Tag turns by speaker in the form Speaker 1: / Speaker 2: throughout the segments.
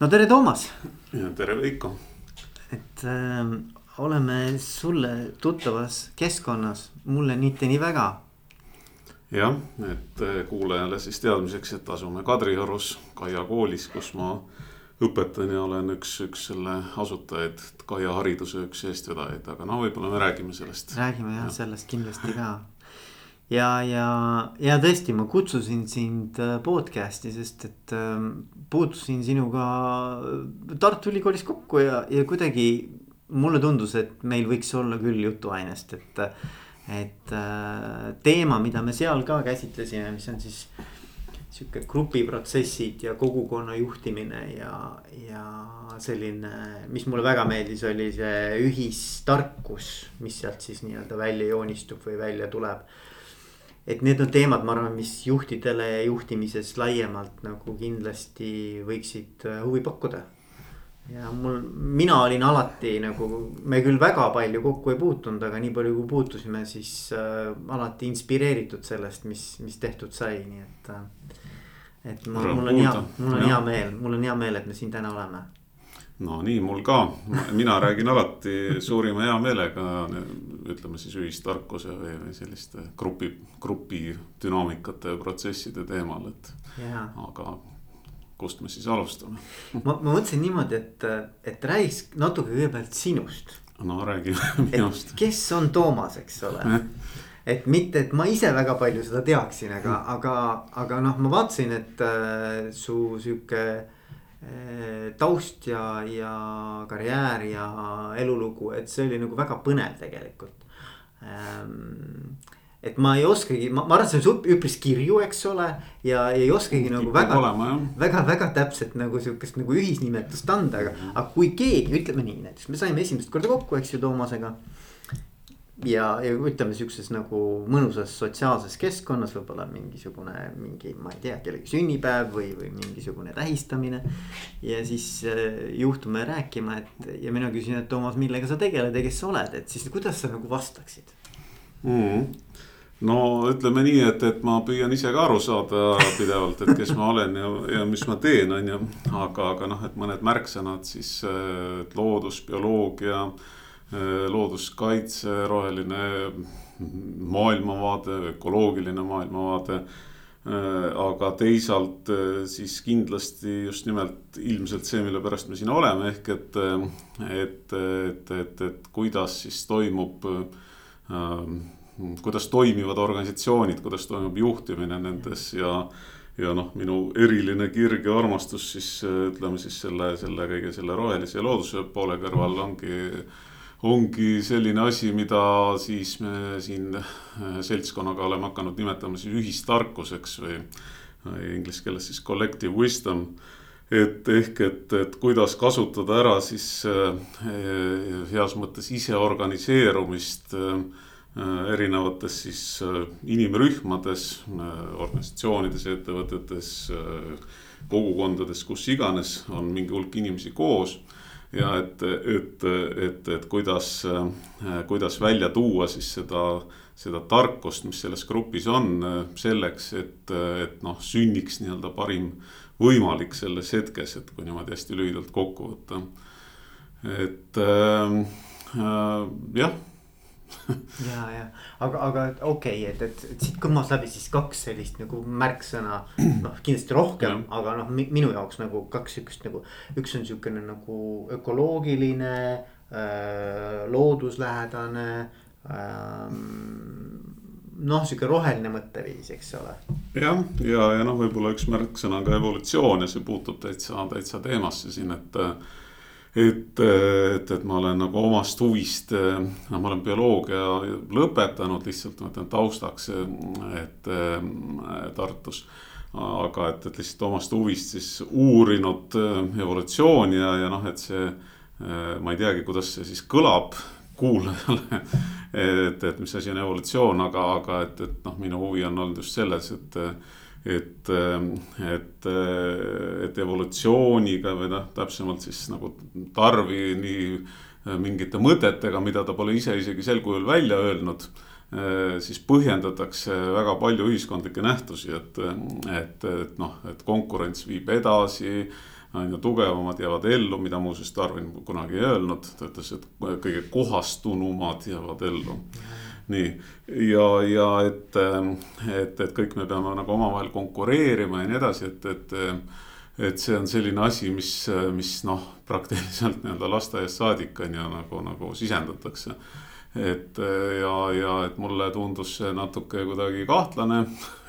Speaker 1: no tere, Toomas.
Speaker 2: tere, Veiko.
Speaker 1: et äh, oleme sulle tuttavas keskkonnas, mulle mitte nii väga.
Speaker 2: jah, et äh, kuulajale siis teadmiseks, et asume Kadriorus Kaia koolis, kus ma õpetan ja olen üks, üks selle asutajaid, Kaia hariduse üks eestvedajaid, aga no võib-olla me räägime sellest.
Speaker 1: räägime jah ja. sellest kindlasti ka ja, ja, ja tõesti, ma kutsusin sind äh, podcast'i, sest et äh, puutusin sinuga Tartu Ülikoolis kokku ja, ja kuidagi mulle tundus, et meil võiks olla küll jutuainest, et. et äh, teema, mida me seal ka käsitlesime, mis on siis sihuke grupiprotsessid ja kogukonna juhtimine ja, ja selline, mis mulle väga meeldis, oli see ühistarkus, mis sealt siis nii-öelda välja joonistub või välja tuleb et need on teemad, ma arvan, mis juhtidele juhtimises laiemalt nagu kindlasti võiksid äh, huvi pakkuda. ja mul, mina olin alati nagu, me küll väga palju kokku ei puutunud, aga nii palju kui puutusime, siis äh, alati inspireeritud sellest, mis, mis tehtud sai, nii et äh,. et ma, mul on hea, mul on hea meel, mul on hea meel, et me siin täna oleme
Speaker 2: no nii, mul ka, mina räägin alati suurima heameelega, ütleme siis ühistarkuse või, või selliste grupi, grupi dünaamikate ja protsesside teemal, et. aga kust me siis alustame?
Speaker 1: ma, ma mõtlesin niimoodi, et, et räägiks natuke kõigepealt sinust.
Speaker 2: no räägime minust.
Speaker 1: kes on Toomas, eks ole et mitte, et ma ise väga palju seda teaksin, aga, aga, aga noh, ma vaatasin, et äh, su sihuke taust ja, ja karjäär ja elulugu, et see oli nagu väga põnev tegelikult. Ehm, et ma ei oskagi, ma, ma arvan, et see on üpris kirju, eks ole, ja ei oskagi nagu Kipub väga, väga, väga täpselt nagu sihukest nagu ühisnimetust anda, aga, aga kui keegi, ütleme nii, näiteks me saime esimest korda kokku, eks ju, Toomasega ja, ja ütleme sihukeses nagu mõnusas sotsiaalses keskkonnas võib-olla mingisugune mingi, ma ei tea, kellegi sünnipäev või, või mingisugune tähistamine. ja siis äh, juhtume rääkima, et ja mina küsin, et Toomas, millega sa tegeled ja kes sa oled, et siis kuidas sa nagu vastaksid
Speaker 2: mm.? no ütleme nii, et, et ma püüan ise ka aru saada pidevalt, et kes ma olen ja, ja mis ma teen, on ju. aga, aga noh, et mõned märksõnad siis äh, loodus, bioloogia Äh, looduskaitse, roheline maailmavaade, ökoloogiline maailmavaade. Äh, aga teisalt äh, siis kindlasti just nimelt ilmselt see, mille pärast me siin oleme, ehk et, et, et, et, et kuidas siis toimub kuidas toimivad organisatsioonid, kuidas toimub juhtimine nendes ja ja noh, minu eriline kirg ja armastus siis ütleme siis selle, selle kõige selle rohelise looduse poole kõrval ongi äh, ongi selline asi, mida siis me siin äh, seltskonnaga oleme hakanud nimetama siis ühistarkuseks või, inglise keeles siis collective wisdom. et ehk, et, et kuidas kasutada ära siis äh, heas mõttes iseorganiseerumist äh, erinevates siis inimrühmades, organisatsioonides, ettevõtetes, kogukondades, kus iganes on mingi hulk inimesi koos ja et, et, et, et kuidas, kuidas välja tuua siis seda, seda tarkust, mis selles grupis on selleks, et, et noh, sünniks nii-öelda parim võimalik selles hetkes, et kui niimoodi hästi lühidalt kokku võtta. et äh, äh, jah
Speaker 1: ja, ja aga, aga okei okay,, et, et, et siit kõmmas läbi siis kaks sellist nagu märksõna. noh, kindlasti rohkem, aga noh, minu jaoks nagu kaks sihukest nagu, üks on sihukene nagu ökoloogiline äh,, looduslähedane äh, noh, sihuke roheline mõtteviis, eks ole.
Speaker 2: jah, ja, ja, ja noh, võib-olla üks märksõna on ka evolutsioon ja see puutub täitsa, täitsa teemasse siin, et et, et, et ma olen nagu omast huvist, no ma olen bioloogia lõpetanud lihtsalt ma ütlen taustaks, et Tartus. aga et, et lihtsalt omast huvist siis uurinud evolutsiooni ja, ja noh, et see, ma ei teagi, kuidas see siis kõlab kuulajale. et, et mis asi on evolutsioon, aga, aga et, et noh, minu huvi on olnud just selles, et et, et, et evolutsiooniga või noh, täpsemalt siis nagu Tarvi nii mingite mõtetega, mida ta pole ise isegi sel kujul välja öelnud siis põhjendatakse väga palju ühiskondlikke nähtusi, et, et, et noh, et konkurents viib edasi. on ju, tugevamad jäävad ellu, mida muuseas Darwin kunagi ei öelnud, ta ütles, et kõige kohastunumad jäävad ellu nii, ja, ja et, et, et kõik me peame nagu omavahel konkureerima ja nii edasi, et, et. et see on selline asi, mis, mis noh, praktiliselt nii-öelda lasteaiast saadik on ju nagu, nagu sisendatakse. et ja, ja et mulle tundus see natuke kuidagi kahtlane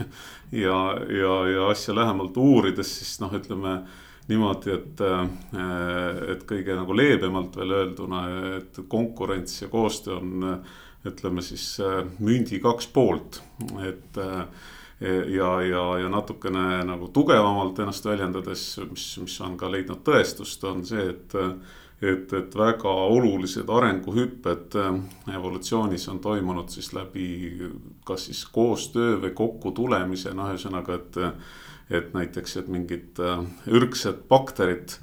Speaker 2: ja, ja, ja asja lähemalt uurides, siis noh, ütleme niimoodi, et, et kõige nagu leebemalt veel öelduna, et konkurents ja koostöö on ütleme siis äh, mündi kaks poolt, et äh, ja, ja, ja natukene nagu tugevamalt ennast väljendades, mis, mis on ka leidnud tõestust, on see, et. et, et väga olulised arenguhüpped äh, evolutsioonis on toimunud siis läbi kas siis koostöö või kokkutulemise, noh, ühesõnaga, et. et näiteks, et mingid ürgsed bakterid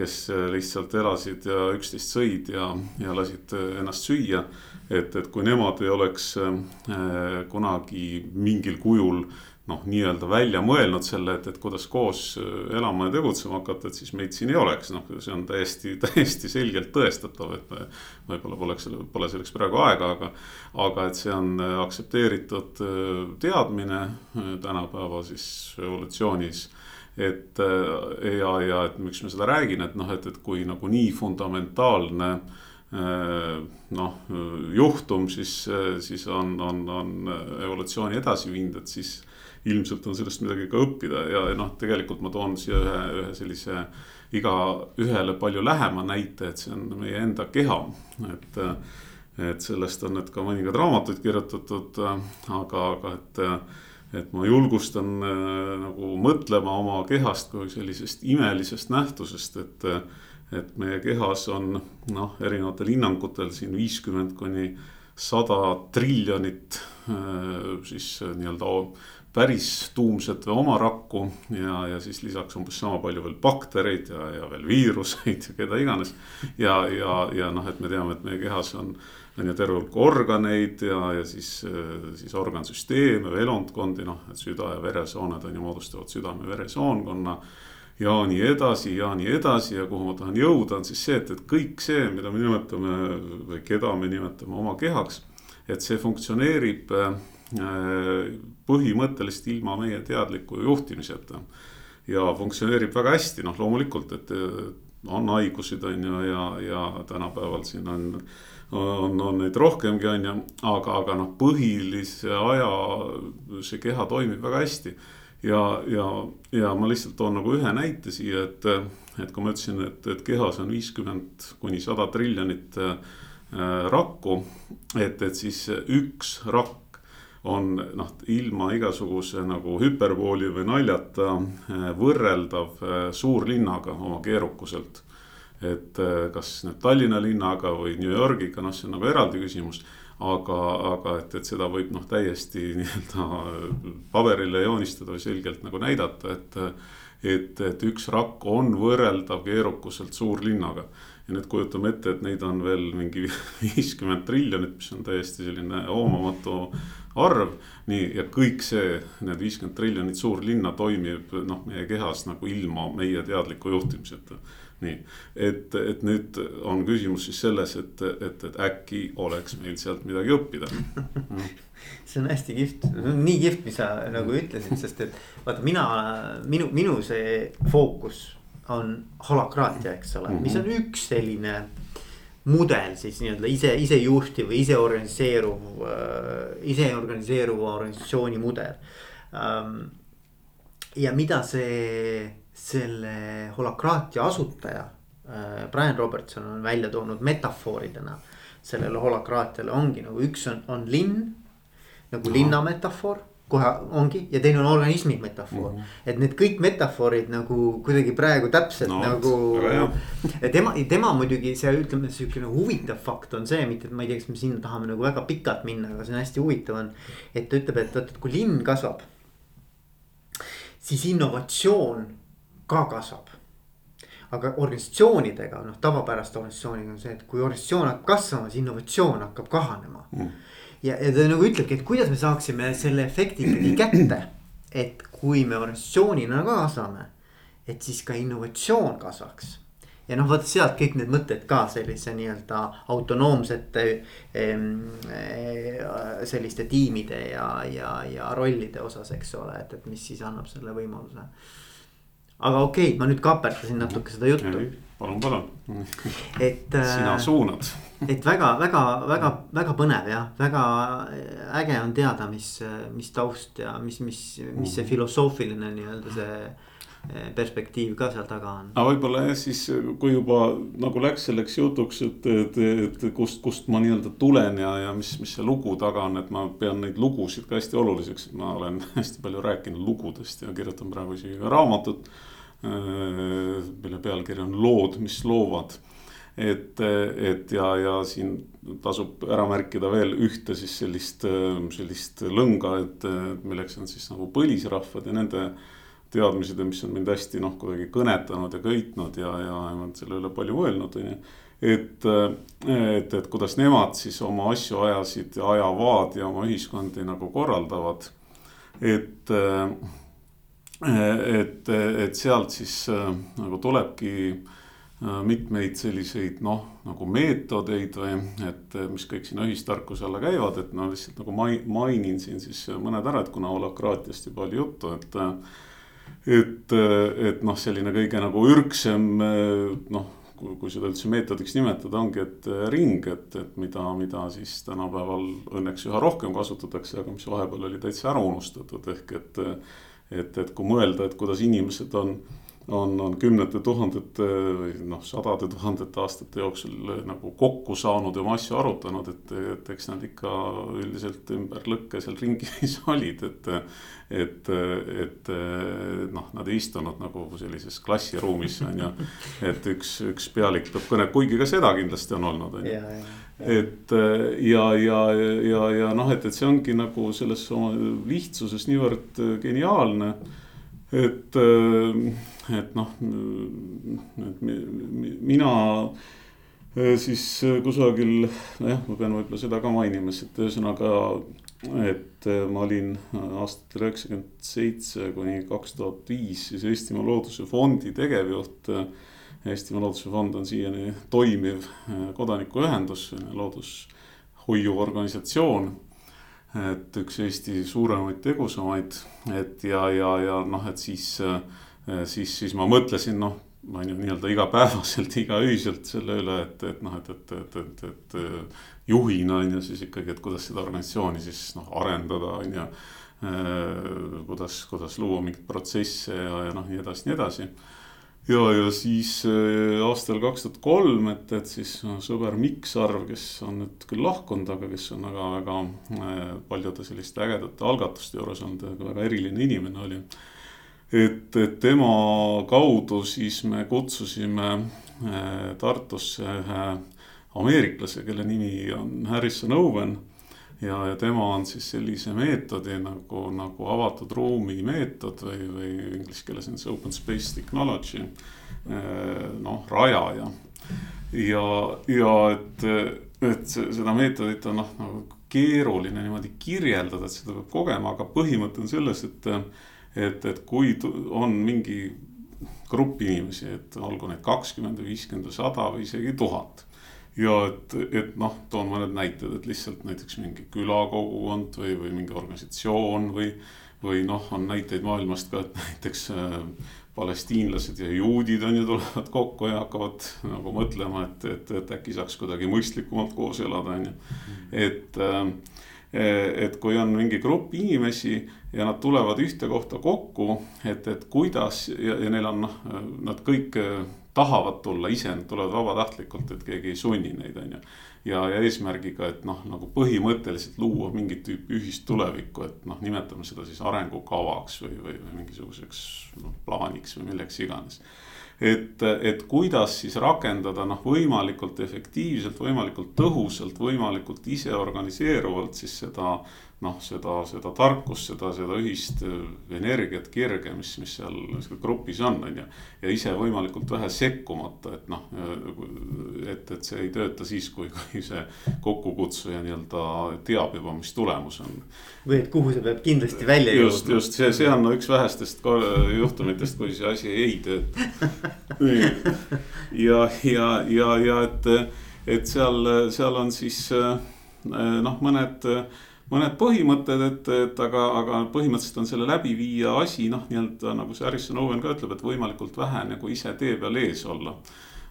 Speaker 2: kes lihtsalt elasid ja üksteist sõid ja, ja lasid ennast süüa et, et kui nemad ei oleks äh, kunagi mingil kujul noh, nii-öelda välja mõelnud selle, et, et kuidas koos äh, elama ja tegutsema hakata, et siis meid siin ei oleks, noh, see on täiesti, täiesti selgelt tõestatav, et me. võib-olla poleks, pole selleks praegu aega, aga, aga et see on äh, aktsepteeritud teadmine tänapäeva siis evolutsioonis et ja, ja et miks ma seda räägin, et noh, et, et kui nagu nii fundamentaalne äh, Äh, noh, juhtum, siis, siis on, on, on evolutsiooni edasi viinud, et siis ilmselt on sellest midagi ka õppida ja noh, tegelikult ma toon siia ühe, ühe sellise igaühele palju lähema näite, et see on meie enda keha, et. et sellest on nüüd ka mõningad raamatuid kirjutatud, aga, aga et, et ma julgustan nagu mõtlema oma kehast kui sellisest imelisest nähtusest, et et meie kehas on noh, erinevatel hinnangutel siin viiskümmend kuni sada triljonit äh, siis nii-öelda päris tuumset või oma rakku ja, ja siis lisaks umbes sama palju veel baktereid ja, ja veel viiruseid ja keda iganes. ja, ja, ja noh, et me teame, et meie kehas on, on ju terve hulk organeid ja, ja siis, siis organsüsteeme või elundkondi, noh, et süda ja veresooned on ju moodustavad südame-veresoonkonna ja nii edasi ja nii edasi ja kuhu ma tahan jõuda, on siis see, et, et kõik see, mida me nimetame või keda me nimetame oma kehaks. et see funktsioneerib äh, põhimõtteliselt ilma meie teadliku juhtimiseta. ja funktsioneerib väga hästi, noh loomulikult, et on haigusid, on ju, ja, ja tänapäeval siin on on, on neid rohkemgi, on ju, aga, aga noh, põhilise aja see keha toimib väga hästi ja, ja, ja ma lihtsalt toon nagu ühe näite siia, et, et kui ma ütlesin, et, et kehas on viiskümmend kuni sada triljonit äh, rakku. et, et siis üks rakk on noh, ilma igasuguse nagu hüperbooli või naljata äh, võrreldav äh, suurlinnaga oma keerukuselt. Et äh, kas nüüd Tallinna linnaga või New Yorgiga, noh, see on nagu eraldi küsimus aga, aga et, et seda võib noh, täiesti nii-öelda paberile joonistada või selgelt nagu näidata, et. et, et üks rakk on võrreldav keerukuselt suurlinnaga. ja nüüd kujutame ette, et neid on veel mingi viiskümmend triljonit, mis on täiesti selline hoomamatu arv. nii, ja kõik see, need viiskümmend triljonit suurlinna toimib noh, meie kehas nagu ilma meie teadliku juhtimiseta nii, et, et nüüd on küsimus siis selles, et, et, et äkki oleks meil sealt midagi õppida
Speaker 1: see on hästi kihvt, nii kihvt, mis sa nagu ütlesid, sest et vaata, mina, minu, minu see fookus on holakraatia, eks ole mm, -hmm. mis on üks selline mudel siis nii-öelda ise, isejuhtiv või iseorganiseeruv äh,, iseorganiseeruva organisatsiooni mudel ähm,. ja mida see selle holakraatia asutaja äh, Brian Robertson on välja toonud metafooridena sellele holakraatiale ongi nagu üks on, on linn. nagu Aha. linna metafoor, kohe ongi ja teine on organismi metafoor mm. -hmm. et need kõik metafoorid nagu kuidagi praegu täpselt no, nagu. tema, tema muidugi see ütleme, sihukene huvitav fakt on see, mitte et ma ei tea, kas me sinna tahame nagu väga pikalt minna, aga see on hästi huvitav on. et ta ütleb, et vot, et kui linn kasvab. siis innovatsioon ka kasvab. aga organisatsioonidega, noh tavapäraste organisatsiooniga on see, et kui organisatsioon hakkab kasvama, siis innovatsioon hakkab kahanema mm.. ja, ja ta nagu ütlebki, et kuidas me saaksime selle efekti ikkagi kätte. et kui me organisatsioonina ka kasvame, et siis ka innovatsioon kasvaks ja noh, vot sealt kõik need mõtted ka sellise nii-öelda autonoomsete selliste tiimide ja, ja, ja rollide osas, eks ole, et, et mis siis annab selle võimaluse. Aga okei okay,, ma nüüd kaaperdasin natuke seda juttu.
Speaker 2: palun, palun.
Speaker 1: et.
Speaker 2: sina äh, suunad
Speaker 1: et väga, väga, väga, väga põnev jah, väga äge on teada, mis, mis taust ja mis, mis, mis see mhm. filosoofiline nii-öelda see perspektiiv ka seal taga on.
Speaker 2: aga võib-olla jah, siis kui juba nagu läks selleks jutuks, et, et, et kust, kust ma nii-öelda tulen ja, ja mis, mis see lugu taga on, et ma pean neid lugusid ka hästi oluliseks, et ma olen hästi palju rääkinud lugudest ja kirjutan praegu isegi ka raamatut. Eh, mille pealkiri on Lood, mis loovad et, et ja, ja siin tasub ära märkida veel ühte siis sellist, sellist lõnga, et milleks on siis nagu põlisrahvad ja nende teadmised ja mis on mind hästi noh, kuidagi kõnetanud ja köitnud ja, ja ma olen selle üle palju mõelnud, on ju. et, et, et kuidas nemad siis oma asju ajasid ja ajavad ja oma ühiskondi nagu korraldavad. et, et, et sealt siis nagu tulebki mitmeid selliseid noh, nagu meetodeid või et mis kõik sinna ühistarkuse alla käivad, et no lihtsalt nagu mainin siin siis mõned ära, et kuna holakraatiast juba oli juttu, et et, et noh, selline kõige nagu ürgsem noh, kui seda üldse meetodiks nimetada, ongi, et ring, et, et mida, mida siis tänapäeval õnneks üha rohkem kasutatakse, aga mis vahepeal oli täitsa ära unustatud, ehk et. et, et kui mõelda, et kuidas inimesed on on, on kümnete tuhandete või noh, sadade tuhandete aastate jooksul nagu kokku saanud ja oma asju arutanud, et, et eks nad ikka üldiselt ümber lõkke seal ringis olid, et. et, et noh, nad ei istunud nagu sellises klassiruumis on ju, et üks, üks pealik peab kõne, kuigi ka seda kindlasti on olnud, on ju et ja, ja, ja, ja noh, et, et see ongi nagu selles oma lihtsuses niivõrd geniaalne et, äh, et noh, et mina äh, siis kusagil, nojah, ma pean võib-olla seda ka mainima, et ühesõnaga, et äh, ma olin aastatel üheksakümmend seitse kuni kaks tuhat viis siis Eestimaa Looduse Fondi tegevjuht. Eestimaa Looduse Fond on siiani toimiv kodanikuühendus, loodushoiuorganisatsioon et üks Eesti suuremaid tegusamaid, et ja, ja, ja noh, et siis, siis, siis ma mõtlesin, noh on ju nii-öelda igapäevaselt, igaöiselt selle üle, et, et noh, et, et, et, et, et juhina on ju siis ikkagi, et kuidas seda organisatsiooni siis noh, arendada on ju. kuidas, kuidas luua mingeid protsesse ja, ja noh, nii edasi, nii edasi ja, ja siis äh, aastal kaks tuhat kolm, et, et siis sõber Mikk Sarv, kes on nüüd küll lahkunud, aga kes on väga, väga äh, paljude selliste ägedate algatuste juures olnud, väga eriline inimene oli. et, et tema kaudu siis me kutsusime äh, Tartusse ühe ameeriklase, kelle nimi on Harrison Owen ja, ja tema on siis sellise meetodi nagu, nagu avatud ruumi meetod või, või inglise keeles on see open space technology. Eh, noh, rajaja ja, ja et, et seda meetodit on noh, nagu keeruline niimoodi kirjeldada, et seda peab kogema, aga põhimõte on selles, et. et, et kui on mingi grupp inimesi, et olgu neid kakskümmend või viiskümmend või sada või isegi tuhat ja et, et noh, toon mõned näited, et lihtsalt näiteks mingi külakogukond või, või mingi organisatsioon või. või noh, on näiteid maailmast ka, et näiteks äh, palestiinlased ja juudid on ju tulevad kokku ja hakkavad nagu mõtlema, et, et, et äkki saaks kuidagi mõistlikumalt koos elada, on ju. et äh,, et kui on mingi grupp inimesi ja nad tulevad ühte kohta kokku, et, et kuidas ja, ja neil on noh, nad kõik tahavad tulla ise, nad tulevad vabatahtlikult, et keegi ei sunni neid, on ju. ja, ja eesmärgiga, et noh, nagu põhimõtteliselt luua mingit tüüpi ühist tulevikku, et noh, nimetame seda siis arengukavaks või, või, või mingisuguseks noh, plaaniks või milleks iganes et, et kuidas siis rakendada noh, võimalikult efektiivselt, võimalikult tõhusalt, võimalikult iseorganiseeruvalt siis seda noh, seda, seda tarkust, seda, seda ühist äh, energiat, kirge, mis, mis seal grupis on, on ju. ja ise võimalikult vähe sekkumata, et noh, et, et see ei tööta siis, kui, kui see kokkukutsuja nii-öelda teab juba, mis tulemus on.
Speaker 1: või et kuhu see peab kindlasti välja
Speaker 2: jõudma. just, just see, see on no, üks vähestest juhtumitest, kui see asi ei tööta. ja, ja, ja, ja et, et seal, seal on siis noh, mõned mõned põhimõtted, et, et aga, aga põhimõtteliselt on selle läbiviija asi noh, nii-öelda nagu see Harrison Owen ka ütleb, et võimalikult vähe nagu ise tee peal ees olla.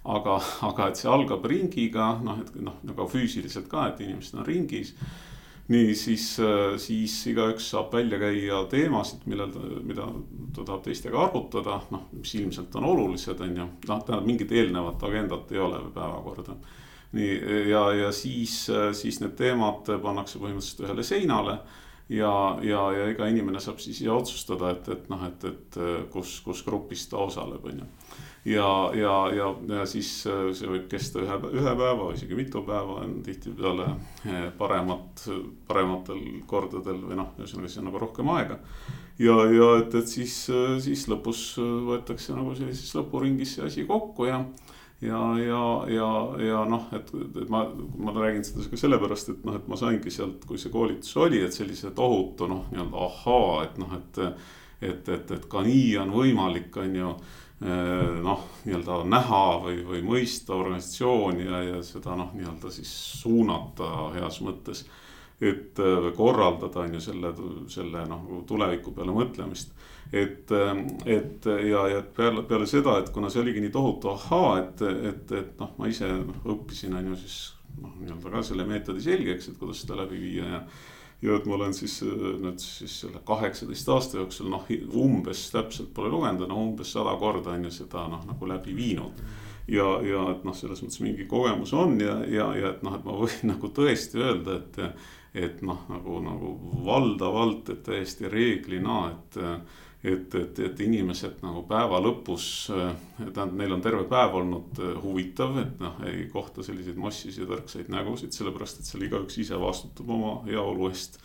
Speaker 2: aga, aga et see algab ringiga, noh, et noh, nagu füüsiliselt ka, et inimesed on ringis nii, siis, siis igaüks saab välja käia teemasid, millel mida ta tahab teistega arutada, noh, mis ilmselt on olulised, on ju. noh, tähendab mingit eelnevat agendat ei ole või päevakorda nii ja, ja siis, siis need teemad pannakse põhimõtteliselt ühele seinale ja, ja, ja iga inimene saab siis ise otsustada, et, et noh, et, et kus, kus grupis ta osaleb, on ju. ja, ja, ja, ja siis see võib kesta ühe, ühe päeva, isegi mitu päeva on tihtipeale paremat, parematel kordadel või noh, ühesõnaga siis on nagu rohkem aega. ja, ja et, et siis, siis lõpus võetakse nagu sellises lõpuringis see asi kokku ja ja, ja, ja, ja noh, et, et ma, ma räägin seda ka sellepärast, et noh, et ma saingi sealt, kui see koolitus oli, et sellise tohutu noh, nii-öelda ahaa, et noh, et. et, et, et ka nii on võimalik, on ju eh, noh, nii-öelda näha või, või mõista organisatsiooni ja, ja seda noh, nii-öelda siis suunata heas mõttes. et korraldada on ju selle, selle noh, tuleviku peale mõtlemist et, et ja, ja peale, peale seda, et kuna see oligi nii tohutu ahaa, et, et, et noh, ma ise õppisin, on ju siis noh, nii-öelda ka selle meetodi selgeks, et kuidas seda läbi viia ja. ja et ma olen siis nüüd siis selle kaheksateist aasta jooksul noh, umbes täpselt pole lugenud, no umbes sada korda on ju seda noh, nagu läbi viinud ja, ja et noh, selles mõttes mingi kogemus on ja, ja, ja et noh, et ma võin nagu tõesti öelda, et. et noh, nagu, nagu valdavalt, et täiesti reeglina, et et, et, et inimesed nagu päeva lõpus, äh, tähendab, neil on terve päev olnud äh, huvitav, et noh, ei kohta selliseid massisid ja tõrksaid nägusid, sellepärast et seal igaüks ise vastutab oma heaolu eest.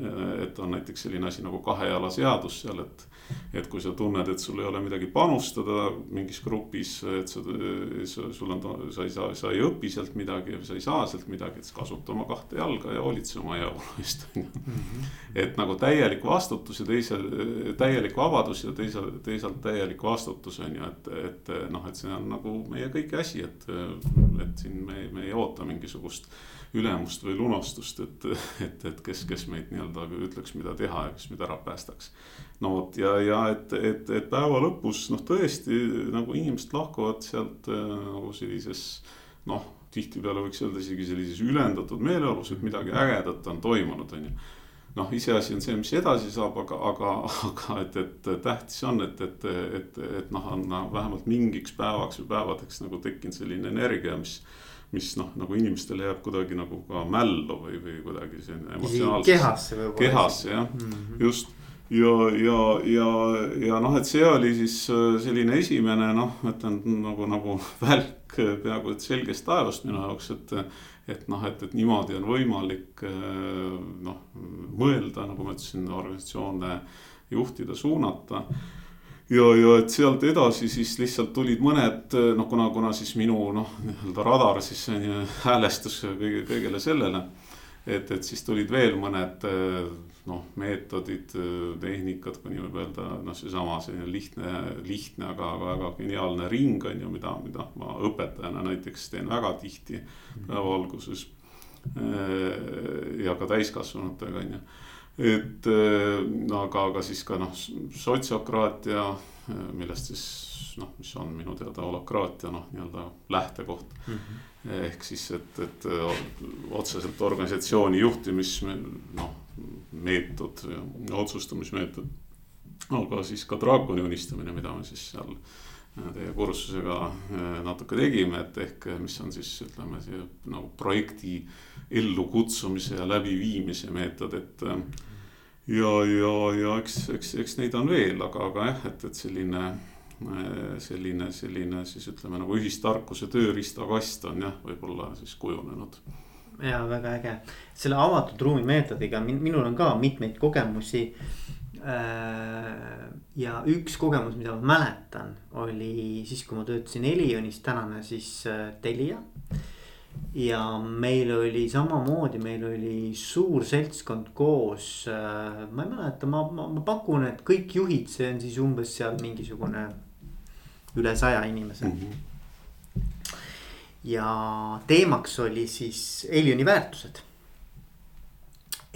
Speaker 2: Äh, et on näiteks selline asi nagu kahe jala seadus seal, et et kui sa tunned, et sul ei ole midagi panustada mingis grupis, et sa, sa, sul on, sa ei saa, sa ei õpi sealt midagi, sa ei saa sealt midagi, et kasuta oma kahte jalga ja hoolitse oma heaolu eest on ju. et nagu täielik vastutus ja teise, täielik vabadus ja teisalt, teisalt täielik vastutus on ju, et, et noh, et see on nagu meie kõigi asi, et, et siin me, me ei oota mingisugust ülemust või lunastust, et, et, et kes, kes meid nii-öelda ütleks, mida teha ja kes meid ära päästaks. no vot ja, ja et, et, et päeva lõpus noh, tõesti nagu inimesed lahkuvad sealt äh, nagu sellises noh, tihtipeale võiks öelda isegi sellises ülendatud meeleolus, et midagi ägedat on toimunud, on ju noh, iseasi on see, mis edasi saab, aga, aga, aga et, et tähtis on, et, et, et, et noh, on vähemalt mingiks päevaks või päevadeks nagu tekkinud selline energia, mis mis noh, nagu inimestele jääb kuidagi nagu ka mällu või, või kuidagi selline emotsionaalselt.
Speaker 1: kehasse võib-olla.
Speaker 2: kehasse jah mm, -hmm. just ja, ja, ja, ja noh, et see oli siis äh, selline esimene noh, ütlen nagu, nagu välk peaaegu et selgest taevast minu jaoks, et. et noh, et, et niimoodi on võimalik äh, noh, mõelda, nagu ma ütlesin, organisatsioone juhtida, suunata ja, ja et sealt edasi siis lihtsalt tulid mõned noh, kuna, kuna siis minu noh, nii-öelda radar siis ju häälestus kõige, kõigele sellele. et, et siis tulid veel mõned noh, meetodid, tehnikad, kui nii võib öelda, noh, seesama selline lihtne, lihtne, aga väga geniaalne ring on ju, mida, mida ma õpetajana näiteks teen väga tihti päeva alguses. ja ka täiskasvanutega on ju et äh, aga, aga siis ka noh, sotsiokraatia, äh, millest siis noh, mis on minu teada holokraatia noh, nii-öelda lähtekoht mm. -hmm. ehk siis, et, et äh, otseselt organisatsiooni juhtimis noh, meetod, otsustamismeetod. aga siis ka draakoni unistamine, mida me siis seal teie kursusega natuke tegime, et ehk mis on siis ütleme nagu projekti ellukutsumise ja läbiviimise meetod, et ja, ja, ja eks, eks, eks neid on veel, aga, aga jah, et, et selline, selline, selline siis ütleme nagu ühistarkuse tööriistakast on jah, võib-olla siis kujunenud.
Speaker 1: ja väga äge, selle avatud ruumi meetodiga minul on ka mitmeid kogemusi Äh, ja üks kogemus, mida ma mäletan, oli siis, kui ma töötasin Elionis, tänane siis äh, Telia. Ja meil oli samamoodi, meil oli suur seltskond koos, äh, ma ei mäleta, ma, ma, ma pakun, et kõik juhid, see on siis umbes seal mingisugune üle saja inimese mm. -hmm. ja teemaks oli siis Elioni väärtused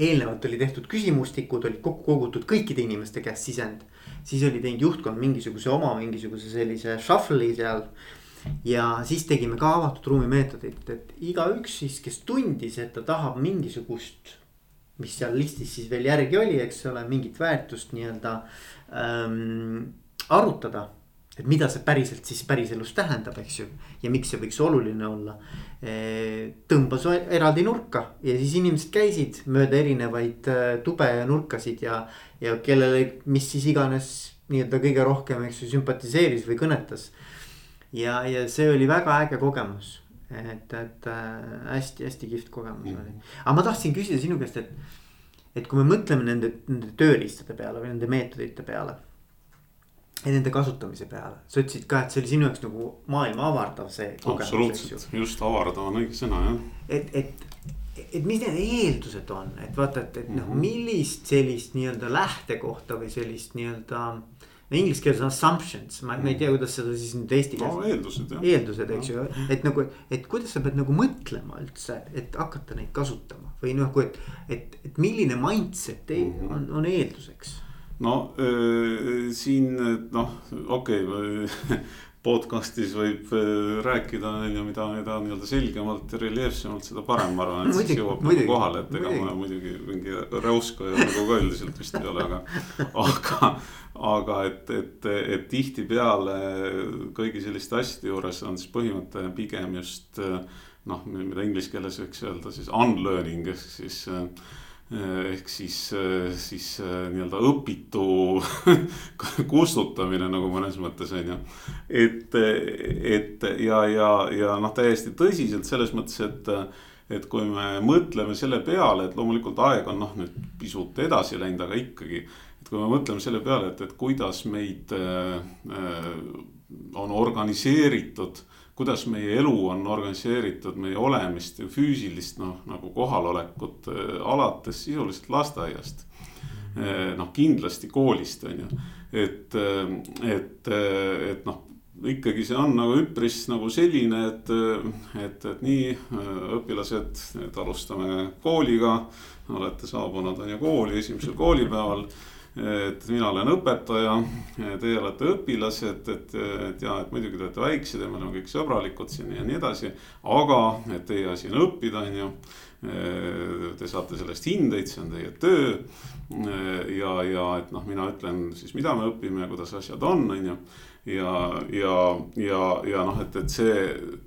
Speaker 1: eelnevalt oli tehtud küsimustikud, olid kokku kogutud kõikide inimeste käest sisend. siis oli teinud juhtkond mingisuguse oma mingisuguse sellise shuffle'i seal. Ja siis tegime ka avatud ruumi meetodit, et igaüks siis, kes tundis, et ta tahab mingisugust. mis seal listis siis veel järgi oli, eks ole, mingit väärtust nii-öelda ähm, arutada et mida see päriselt siis päriselus tähendab, eks ju. ja miks see võiks oluline olla. tõmbas eraldi nurka ja siis inimesed käisid mööda erinevaid äh, tube ja nurkasid ja, ja kellele, mis siis iganes nii-öelda kõige rohkem, eks ju, sümpatiseeris või kõnetas. Ja, ja see oli väga äge kogemus, et, et hästi-hästi äh, kihvt kogemus mm. oli. aga ma tahtsin küsida sinu käest, et, et kui me mõtleme nende, nende tööriistade peale või nende meetodite peale ja nende kasutamise peale, sa ütlesid ka, et see oli sinu jaoks nagu maailma avardav see.
Speaker 2: absoluutselt, just avardav on õige sõna jah.
Speaker 1: et, et, et mis need eeldused on, et vaata, et, et noh mm -hmm., millist sellist nii-öelda lähtekohta või sellist nii-öelda. no inglise keeles on assumptions, ma, ma ei tea, kuidas seda siis nüüd eesti
Speaker 2: keeles. no eeldused jah.
Speaker 1: eeldused, eks ju, et nagu, et kuidas sa pead nagu mõtlema üldse, et hakata neid kasutama või kui, et, et, et milline mindset mm -hmm. on, on eelduseks
Speaker 2: no äh, siin noh, okei okay, podcast'is võib äh, rääkida, on ju, mida, mida nii-öelda selgemalt ja reljeefsemalt, seda parem, ma arvan, et muidugi, siis jõuab nagu kohale, et ega ma muidugi mingi räuskaja nagu ka üldiselt vist ei ole, aga. aga, aga et, et, et tihtipeale kõigi selliste asjade juures on siis põhimõte pigem just noh, mida inglise keeles võiks öelda siis unlearning ehk siis Eh, ehk siis, eh, siis eh, nii-öelda õpitu kustutamine nagu mõnes mõttes on ju. et, et ja, ja, ja noh, täiesti tõsiselt selles mõttes, et, et kui me mõtleme selle peale, et loomulikult aeg on noh, nüüd pisut edasi läinud, aga ikkagi. et kui me mõtleme selle peale, et, et kuidas meid äh, on organiseeritud kuidas meie elu on organiseeritud, meie olemist ja füüsilist noh, nagu kohalolekut äh, alates sisuliselt lasteaiast. Äh, noh, kindlasti koolist on ju, et, äh, et, et noh ikkagi see on nagu üpris nagu selline, et, et, et nii õpilased, nüüd alustame kooliga. olete saabunud on ju kooli esimesel koolipäeval et mina olen õpetaja, teie olete õpilased, et, et ja, et muidugi te olete väiksed ja me oleme kõik sõbralikud siin ja nii edasi. aga, et teie asi on õppida, on ju. Te saate sellest hindeid, see on teie töö. ja, ja et noh, mina ütlen siis, mida me õpime ja kuidas asjad on, on ju ja, ja, ja, ja noh, et, et see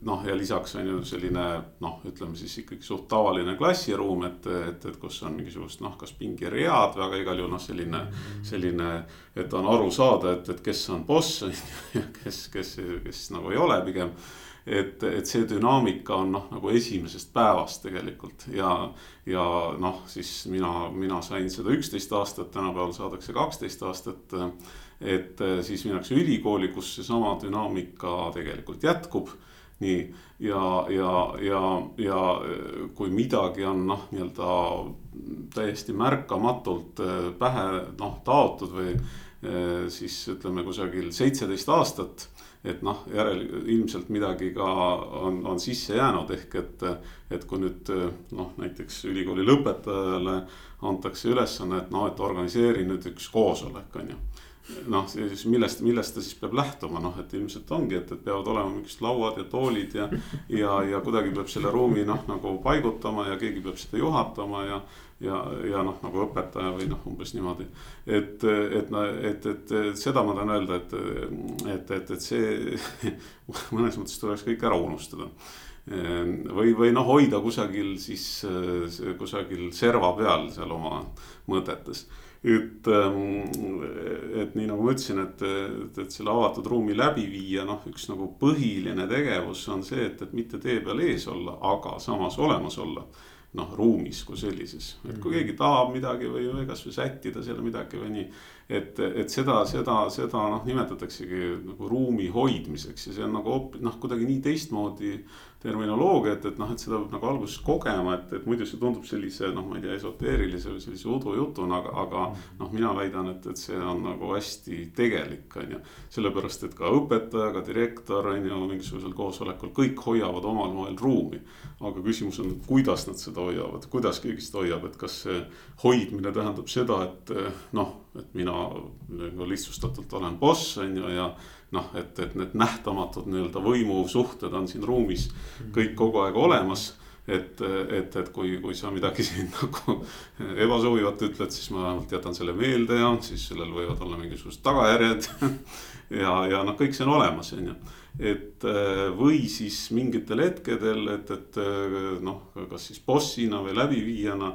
Speaker 2: noh, ja lisaks on ju selline noh, ütleme siis ikkagi suht tavaline klassiruum, et, et, et kus on mingisugust noh, kas pingeread või aga igal juhul noh, selline, selline. et on aru saada, et, et kes on boss on ju ja kes, kes, kes nagu ei ole pigem et, et see dünaamika on noh, nagu esimesest päevast tegelikult ja, ja noh, siis mina, mina sain seda üksteist aastat, tänapäeval saadakse kaksteist aastat et äh, siis minnakse ülikooli, kus seesama dünaamika tegelikult jätkub. nii ja, ja, ja, ja äh, kui midagi on noh, nii-öelda täiesti märkamatult äh, pähe noh taotud või siis ütleme kusagil seitseteist aastat et noh, järel ilmselt midagi ka on, on sisse jäänud, ehk et, et kui nüüd noh, näiteks ülikooli lõpetajale antakse ülesanne, et noh, et organiseeri nüüd üks koosolek, on ju noh, siis millest, millest ta siis peab lähtuma, noh, et ilmselt ongi, et, et peavad olema mingisugused lauad ja toolid ja. ja, ja kuidagi peab selle ruumi noh, nagu paigutama ja keegi peab seda juhatama ja. ja, ja noh, nagu õpetaja või noh, umbes niimoodi. et, et, et, et, et seda ma tahan öelda, et, et, et, et see mõnes mõttes tuleks kõik ära unustada või, või noh, hoida kusagil siis kusagil serva peal seal oma mõtetes et, ähm, et nii nagu ma ütlesin, et, et, et selle avatud ruumi läbiviija, noh, üks nagu põhiline tegevus on see, et, et mitte tee peal ees olla, aga samas olemas olla. noh, ruumis kui sellises. et kui keegi tahab midagi või, või kasvõi sättida seal midagi või nii. et, et seda, seda, seda noh, nimetataksegi nagu ruumi hoidmiseks ja see on nagu hoopis noh, kuidagi nii teistmoodi terminoloogia, et, et noh, et seda peab nagu alguses kogema, et, et muidu see tundub sellise noh, ma ei tea, esoteerilise või sellise udujutuna, aga, aga noh, mina väidan, et, et see on nagu hästi tegelik, on ju. sellepärast, et ka õpetaja, ka direktor on ju mingisugusel koosolekul, kõik hoiavad omal moel ruumi. aga küsimus on, kuidas nad seda hoiavad, kuidas keegi seda hoiab, et kas see hoidmine tähendab seda, et noh, et mina nagu lihtsustatult olen boss, on ju, ja noh, et, et need nähtamatud nii-öelda võimusuhted on siin ruumis kõik kogu aeg olemas et, et, et kui, kui sa midagi siin nagu ebasobivat ütled, siis ma vähemalt jätan selle meelde ja siis sellel võivad olla mingisugused tagajärjed. ja, ja noh, kõik see on olemas, on ju. et või siis mingitel hetkedel, et, et noh, kas siis bossina või läbiviijana.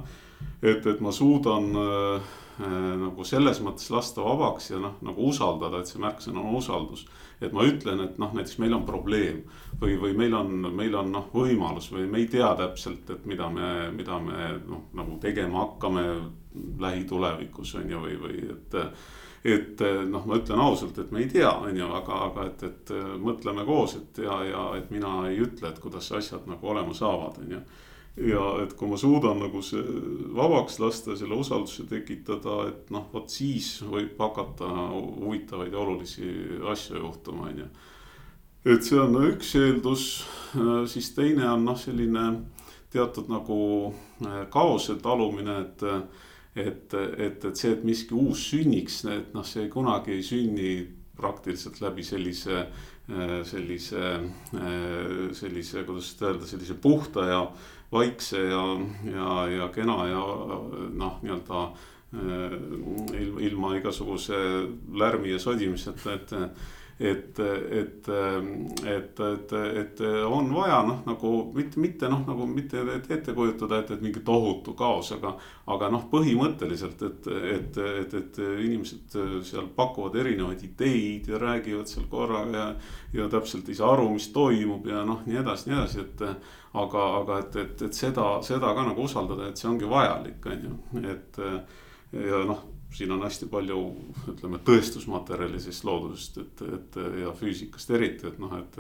Speaker 2: et, et ma suudan äh, nagu selles mõttes lasta vabaks ja noh, nagu usaldada, et see märksõna on usaldus. et ma ütlen, et noh, näiteks meil on probleem või, või meil on, meil on noh, võimalus või me ei tea täpselt, et mida me, mida me noh, nagu tegema hakkame lähitulevikus on ju, või, või et et noh, ma ütlen ausalt, et me ei tea, on ju, aga, aga et, et mõtleme koos, et ja, ja et mina ei ütle, et kuidas asjad nagu olema saavad, on ju ja et kui ma suudan nagu see vabaks lasta, selle usalduse tekitada, et noh, vot siis võib hakata huvitavaid ja olulisi asju juhtuma, on ju. et see on üks eeldus, siis teine on noh, selline teatud nagu äh, kaose talumine, et et, et, et see, et miski uus sünniks, et noh, see kunagi ei sünni praktiliselt läbi sellise, äh, sellise, äh, sellise, kuidas öelda, sellise puhta ja vaikse ja, ja, ja kena ja noh, nii-öelda äh, ilma igasuguse lärmi ja sodimiseta, et et, et, et, et, et on vaja noh, nagu mitte, mitte noh, nagu mitte ette kujutada, et, et mingi tohutu kaos, aga. aga noh, põhimõtteliselt, et, et, et, et inimesed seal pakuvad erinevaid ideid ja räägivad seal korraga ja. ja täpselt ei saa aru, mis toimub ja noh, nii edasi, nii edasi, et. aga, aga et, et, et seda, seda ka nagu usaldada, et see ongi vajalik, on ju, et ja noh siin on hästi palju, ütleme tõestusmaterjali siis loodusest, et, et ja füüsikast eriti, et noh, et.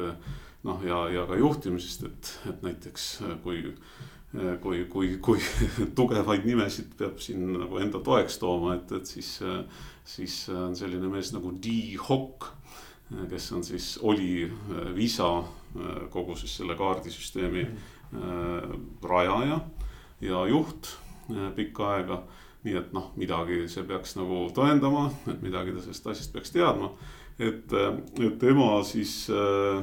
Speaker 2: noh, ja, ja ka juhtimisest, et, et näiteks kui, kui, kui, kui tugevaid nimesid peab siin nagu enda toeks tooma, et, et siis. siis on selline mees nagu Dee Hock, kes on siis, oli Visa kogu siis selle kaardisüsteemi rajaja ja juht pikka aega nii et noh, midagi see peaks nagu tõendama, et midagi ta sellest asjast peaks teadma. et, et tema siis äh,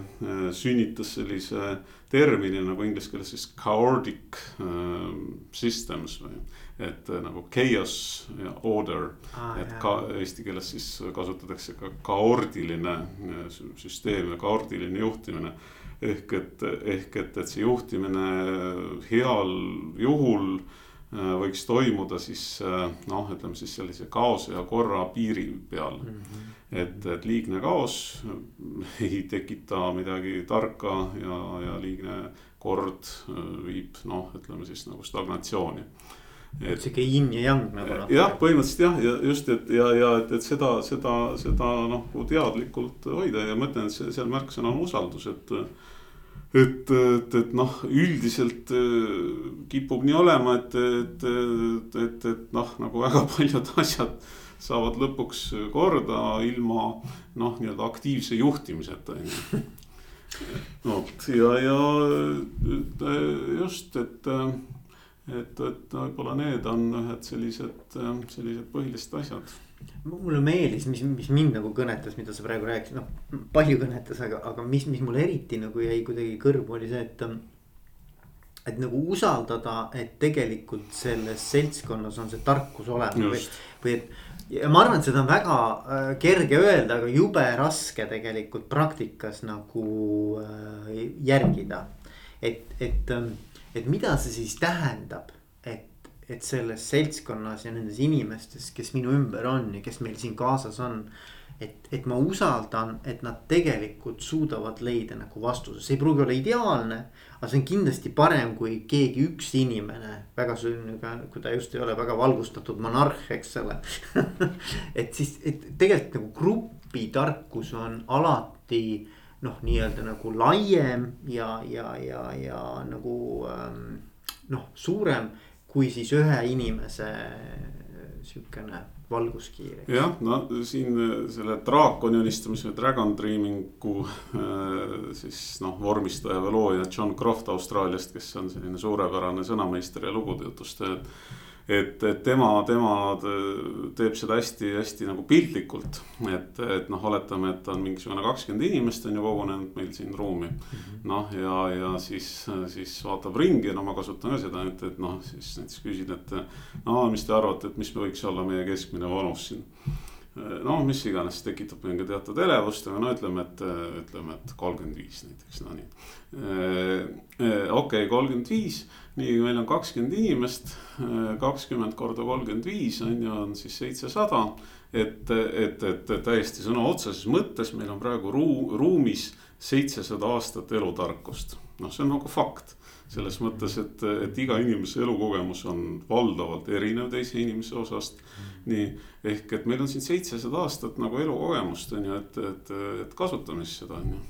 Speaker 2: sünnitas sellise termini nagu inglise keeles siis chaotic äh, systems või. et äh, nagu chaos ja order ah,, et jah. ka eesti keeles siis kasutatakse ka kaordiline äh, süsteem ja kaordiline juhtimine ehk et, ehk et, et see juhtimine heal juhul äh, Äh, võiks toimuda siis äh, noh, ütleme siis sellise kaose ja korra piiri peal mm. -hmm. et, et liigne kaos ei tekita midagi tarka ja, ja liigne kord äh, viib noh, ütleme siis nagu stagnatsiooni.
Speaker 1: et sihuke yin ja yang nagu
Speaker 2: jah, põhimõtteliselt jah, ja just, et ja, ja et, et seda, seda, seda noh teadlikult hoida ja ma ütlen, et see seal märksõna on usaldus, et et, et, et noh, üldiselt äh, kipub nii olema, et, et, et, et, et noh, nagu väga paljud asjad saavad lõpuks korda ilma noh, nii-öelda aktiivse juhtimiseta on ju. vot ja, ja just, et, et, et võib-olla need on ühed sellised, sellised põhilised asjad
Speaker 1: mulle meeldis, mis, mis mind nagu kõnetas, mida sa praegu rääkisid, noh palju kõnetas, aga, aga mis, mis mulle eriti nagu jäi kuidagi kõrvu, oli see, et. et nagu usaldada, et tegelikult selles seltskonnas on see tarkus olemas või, või et. ja ma arvan, et seda on väga äh, kerge öelda, aga jube raske tegelikult praktikas nagu äh, järgida. et, et, et mida see siis tähendab et selles seltskonnas ja nendes inimestes, kes minu ümber on ja kes meil siin kaasas on. et, et ma usaldan, et nad tegelikult suudavad leida nagu vastuse, see ei pruugi olla ideaalne. aga see on kindlasti parem, kui keegi üks inimene väga sünniga, kui ta just ei ole väga valgustatud monarh, eks ole et siis, et tegelikult nagu grupitarkus on alati noh, nii-öelda nagu laiem ja, ja, ja, ja nagu ähm, noh, suurem kui siis ühe inimese sihukene valguskiir.
Speaker 2: jah, no siin selle draakonionistamise, Dragon Dreamingu äh, siis noh, vormistaja või looja John Croft Austraaliast, kes on selline suurepärane sõnameister ja lugude jutustaja et, et tema, tema teeb seda hästi-hästi nagu piltlikult. et, et noh, oletame, et on mingisugune kakskümmend inimest on ju kogunenud meil siin ruumi -hmm.. noh, ja, ja siis, siis vaatab ringi ja no ma kasutan ka seda, et, et noh, siis näiteks küsin, et. no mis te arvate, et mis võiks olla meie keskmine vanus siin noh, mis iganes tekitab mingi teatud elevust, aga no ütleme, et ütleme, et kolmkümmend viis näiteks, no nii. okei kolmkümmend viis nii, meil on kakskümmend inimest, kakskümmend korda kolmkümmend viis on ju, on siis seitsesada. et, et, et täiesti sõna otseses mõttes meil on praegu ruu-, ruumis seitsesada aastat elutarkust. noh, see on nagu fakt selles mõttes, et, et iga inimese elukogemus on valdavalt erinev teise inimese osast. nii, ehk et meil on siin seitsesada aastat nagu elukogemust on ju, et, et, et kasutame siis seda on ju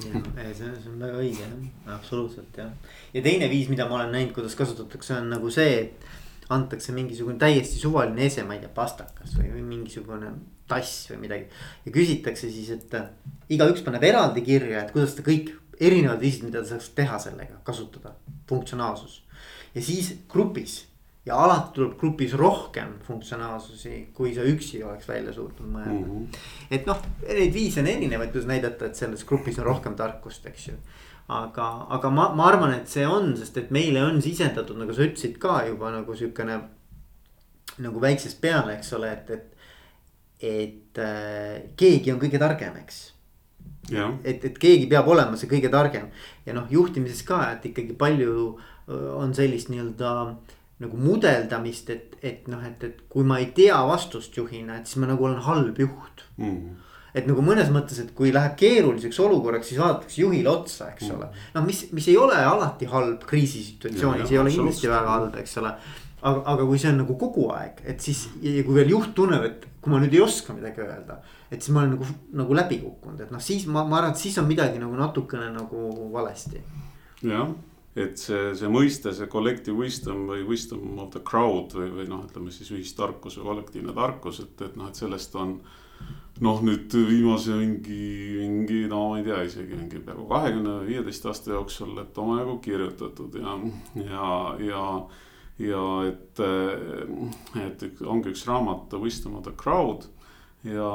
Speaker 1: jah, see, see on väga õige jah, absoluutselt jah. ja teine viis, mida ma olen näinud, kuidas kasutatakse, on nagu see, et. antakse mingisugune täiesti suvaline ese, ma ei tea, pastakas või, või mingisugune tass või midagi. ja küsitakse siis, et äh, igaüks paneb eraldi kirja, et kuidas ta kõik erinevad viisid, mida ta saaks teha sellega, kasutada, funktsionaalsus. ja siis grupis ja alati tuleb grupis rohkem funktsionaalsusi, kui sa üksi oleks välja suutnud mõelda mm. -hmm. et noh, neid viise on erinevaid, kuidas näidata, et selles grupis on rohkem tarkust, eks ju. aga, aga ma, ma arvan, et see on, sest et meile on sisendatud, nagu sa ütlesid ka juba nagu sihukene. nagu väiksest peale, eks ole, et, et, et äh, keegi on kõige targem, eks. et, et keegi peab olema see kõige targem ja noh, juhtimises ka, et ikkagi palju on sellist nii-öelda äh, nagu mudeldamist, et, et noh, et, et kui ma ei tea vastust juhina, et siis ma nagu olen halb juht mm. et nagu mõnes mõttes, et kui läheb keeruliseks olukorraks, siis vaadatakse juhile otsa, eks mm. ole. noh, mis, mis ei ole alati halb kriisisituatsioonis, ei ole kindlasti väga halb, eks ole. aga, aga kui see on nagu kogu aeg, et siis ja kui veel juht tunneb, et kui ma nüüd ei oska midagi öelda. et siis ma olen nagu, nagu läbi kukkunud, et noh, siis ma, ma arvan, et siis on midagi nagu natukene nagu valesti.
Speaker 2: jah et see, see mõiste, see collective wisdom või wisdom of the crowd või, või noh, ütleme siis ühistarkus või kollektiivne tarkus, et, et noh, et sellest on. noh, nüüd viimase mingi, mingi no ma ei tea, isegi mingi peaaegu kahekümne, viieteist aasta jooksul, et omajagu kirjutatud ja, ja, ja. ja et, et ongi üks raamat The wisdom of the crowd ja,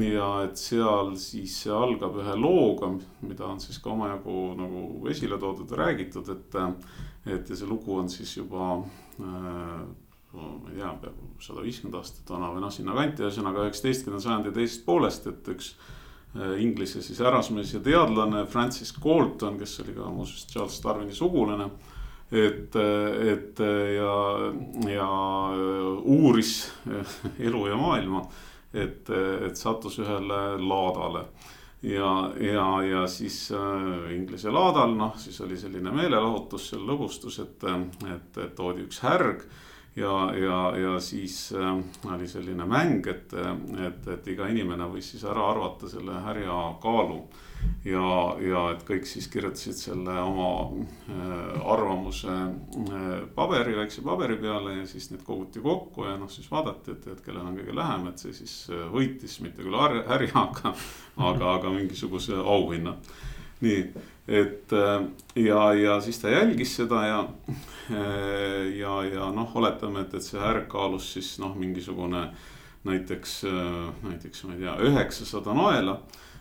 Speaker 2: ja et seal siis see algab ühe looga, mida on siis ka omajagu nagu esile toodud ja räägitud, et. et ja see lugu on siis juba äh, ma ei tea, peaaegu sada viiskümmend aastat vana või noh, sinnakanti, ühesõnaga üheksateistkümnenda sajandi teisest poolest, et üks äh,. Inglise siis härrasmees ja teadlane Francis Galton, kes oli ka muuseas Charles Darwini sugulane et, et ja, ja uuris elu ja maailma et, et sattus ühele laadale ja, ja, ja siis äh, Inglise laadal, noh, siis oli selline meelelahutus seal lõbustus, et, et, et toodi üks härg. Ja, ja, ja siis äh, oli selline mäng, et, et, et iga inimene võis siis ära arvata selle härja kaalu ja, ja et kõik siis kirjutasid selle oma äh, arvamuse äh, paberi, väikse paberi peale ja siis need koguti kokku ja noh, siis vaadati, et, et kellel on kõige lähem, et see siis äh, võitis mitte küll härja, aga, aga, aga mingisuguse auhinna. Nii, et ja, ja siis ta jälgis seda ja, ja, ja noh, oletame, et, et see härg kaalus siis noh, mingisugune näiteks, näiteks ma ei tea, üheksasada naela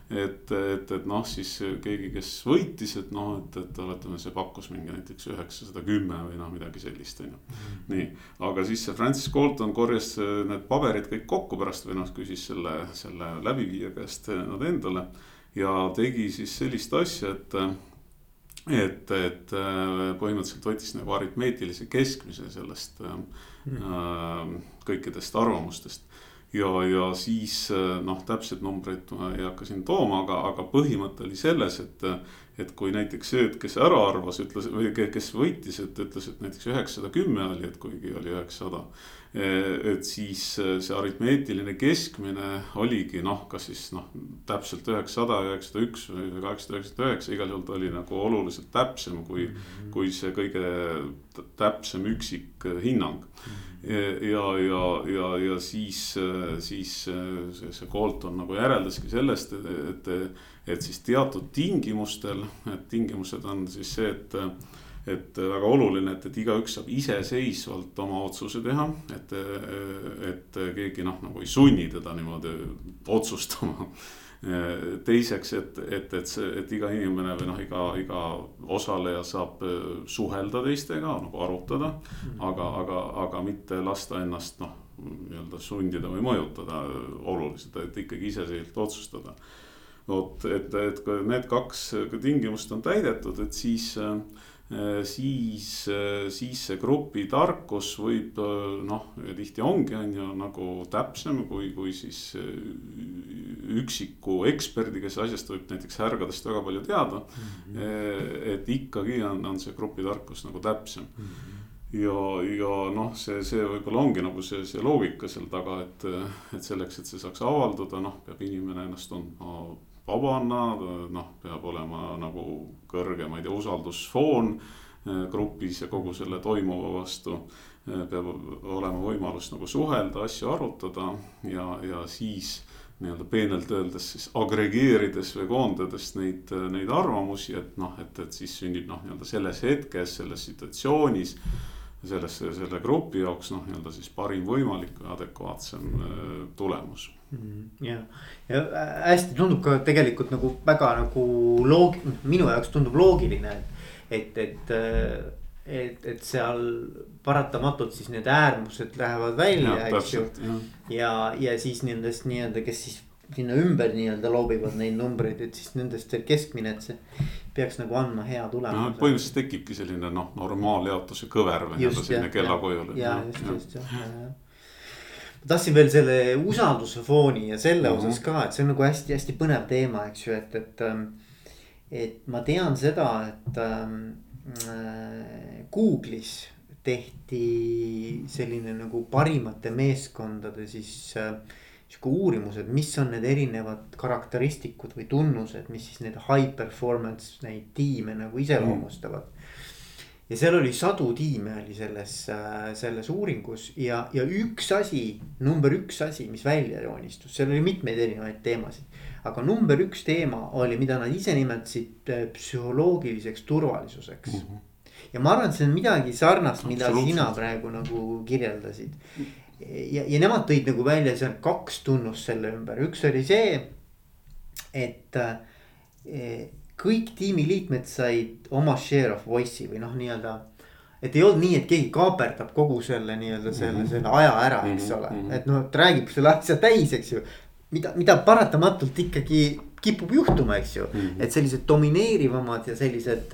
Speaker 2: et, et, et noh, siis keegi, kes võitis, et noh, et, et oletame, see pakkus mingi näiteks üheksasada kümme või noh, midagi sellist, on ju. Mhm. nii, aga siis see Francis Galton korjas need paberid kõik kokku pärast või noh, küsis selle, selle läbiviija käest nad endale. Ja tegi siis sellist asja, et, et, et põhimõtteliselt võttis nagu aritmeetilise keskmise sellest mm. äh, kõikidest arvamustest ja, ja siis noh, täpseid numbreid ma ei hakka siin tooma, aga, aga põhimõte oli selles, et et kui näiteks see, kes ära arvas, ütles või kes võitis, et ütles, et näiteks üheksasada kümme oli, et kuigi oli üheksasada. Et siis see aritmeetiline keskmine oligi noh, kas siis noh, täpselt üheksasada, üheksasada üks või kaheksasada üheksakümmend üheksa, igal juhul ta oli nagu oluliselt täpsem kui mm, -hmm. kui see kõige täpsem üksik hinnang mm. -hmm ja, ja, ja, ja siis, siis see, see Colton nagu järeldaski sellest, et, et, et siis teatud tingimustel, et tingimused on siis see, et et väga oluline, et, et igaüks saab iseseisvalt oma otsuse teha, et, et keegi noh, nagu ei sunni teda niimoodi otsustama teiseks, et, et, et see, et iga inimene või noh, iga, iga osaleja saab äh, suhelda teistega nagu arutada mm. -hmm. aga, aga, aga mitte lasta ennast noh, nii-öelda sundida või mõjutada oluliselt, et ikkagi iseseisvalt otsustada. vot, et, et kui need kaks tingimust on täidetud, et siis äh, Äh, siis, äh, siis see grupi tarkus võib äh, noh, tihti ongi, on ju nagu täpsem kui, kui siis üksiku eksperdi, kes asjast võib näiteks härgadest väga palju teada mm. -hmm. et ikkagi on, on see grupi tarkus nagu täpsem mm. -hmm ja, ja noh, see, see võib-olla ongi nagu see, see loogika seal taga, et, et selleks, et see saaks avalduda, noh, peab inimene ennast tundma vabana, noh, peab olema nagu kõrge, ma ei tea, usaldusfoon eh, grupis ja kogu selle toimuva vastu. Eh, peab olema võimalus nagu suhelda, asju arutada ja, ja siis nii-öelda peenelt öeldes siis agregeerides või koondades neid, neid arvamusi, et noh, et, et siis sünnib noh, nii-öelda selles hetkes, selles situatsioonis selles, selle grupi jaoks noh, nii-öelda siis parim võimalik või adekvaatsem eh, tulemus
Speaker 1: Mhm. ja, ja hästi tundub ka tegelikult nagu väga nagu loog-, minu jaoks tundub loogiline, et, et, et. et, et seal paratamatult siis need äärmused lähevad välja, eks ju. ja, ja siis nendest nii-öelda, kes siis sinna ümber nii-öelda loobivad neid numbreid, et siis nendest veel keskmine, et see peaks nagu andma hea tulemuse
Speaker 2: no,. põhimõtteliselt tekibki selline noh, normaaljaotuse kõver või nii-öelda selline kellakojul.
Speaker 1: ja just, just jah ja, ja tahtsin veel selle usalduse fooni ja selle mm -hmm. osas ka, et see on nagu hästi-hästi põnev teema, eks ju, et, et. Ähm, et ma tean seda, et ähm, äh, Google'is tehti selline nagu parimate meeskondade siis äh, sihuke uurimus, et mis on need erinevad karakteristikud või tunnused, mis siis neid high performance neid tiime nagu iseloomustavad mm ja seal oli sadu tiime oli selles, äh, selles uuringus ja, ja üks asi, number üks asi, mis välja joonistus, seal oli mitmeid erinevaid teemasid. aga number üks teema oli, mida nad ise nimetasid äh, psühholoogiliseks turvalisuseks mm. -hmm. ja ma arvan, et see on midagi sarnast, mida sina praegu nagu kirjeldasid. Ja, ja nemad tõid nagu välja seal kaks tunnust selle ümber, üks oli see, et äh, kõik tiimiliikmed said oma share of voice'i või noh, nii-öelda. et ei olnud nii, et keegi kaaperdab kogu selle nii-öelda selle, mhm. selle aja ära, eks mm -hmm. ole, mhm. et noh, ta räägib selle asja täis, eks ju. mida, mida paratamatult ikkagi kipub juhtuma, eks ju mm, -hmm. et sellised domineerivamad ja sellised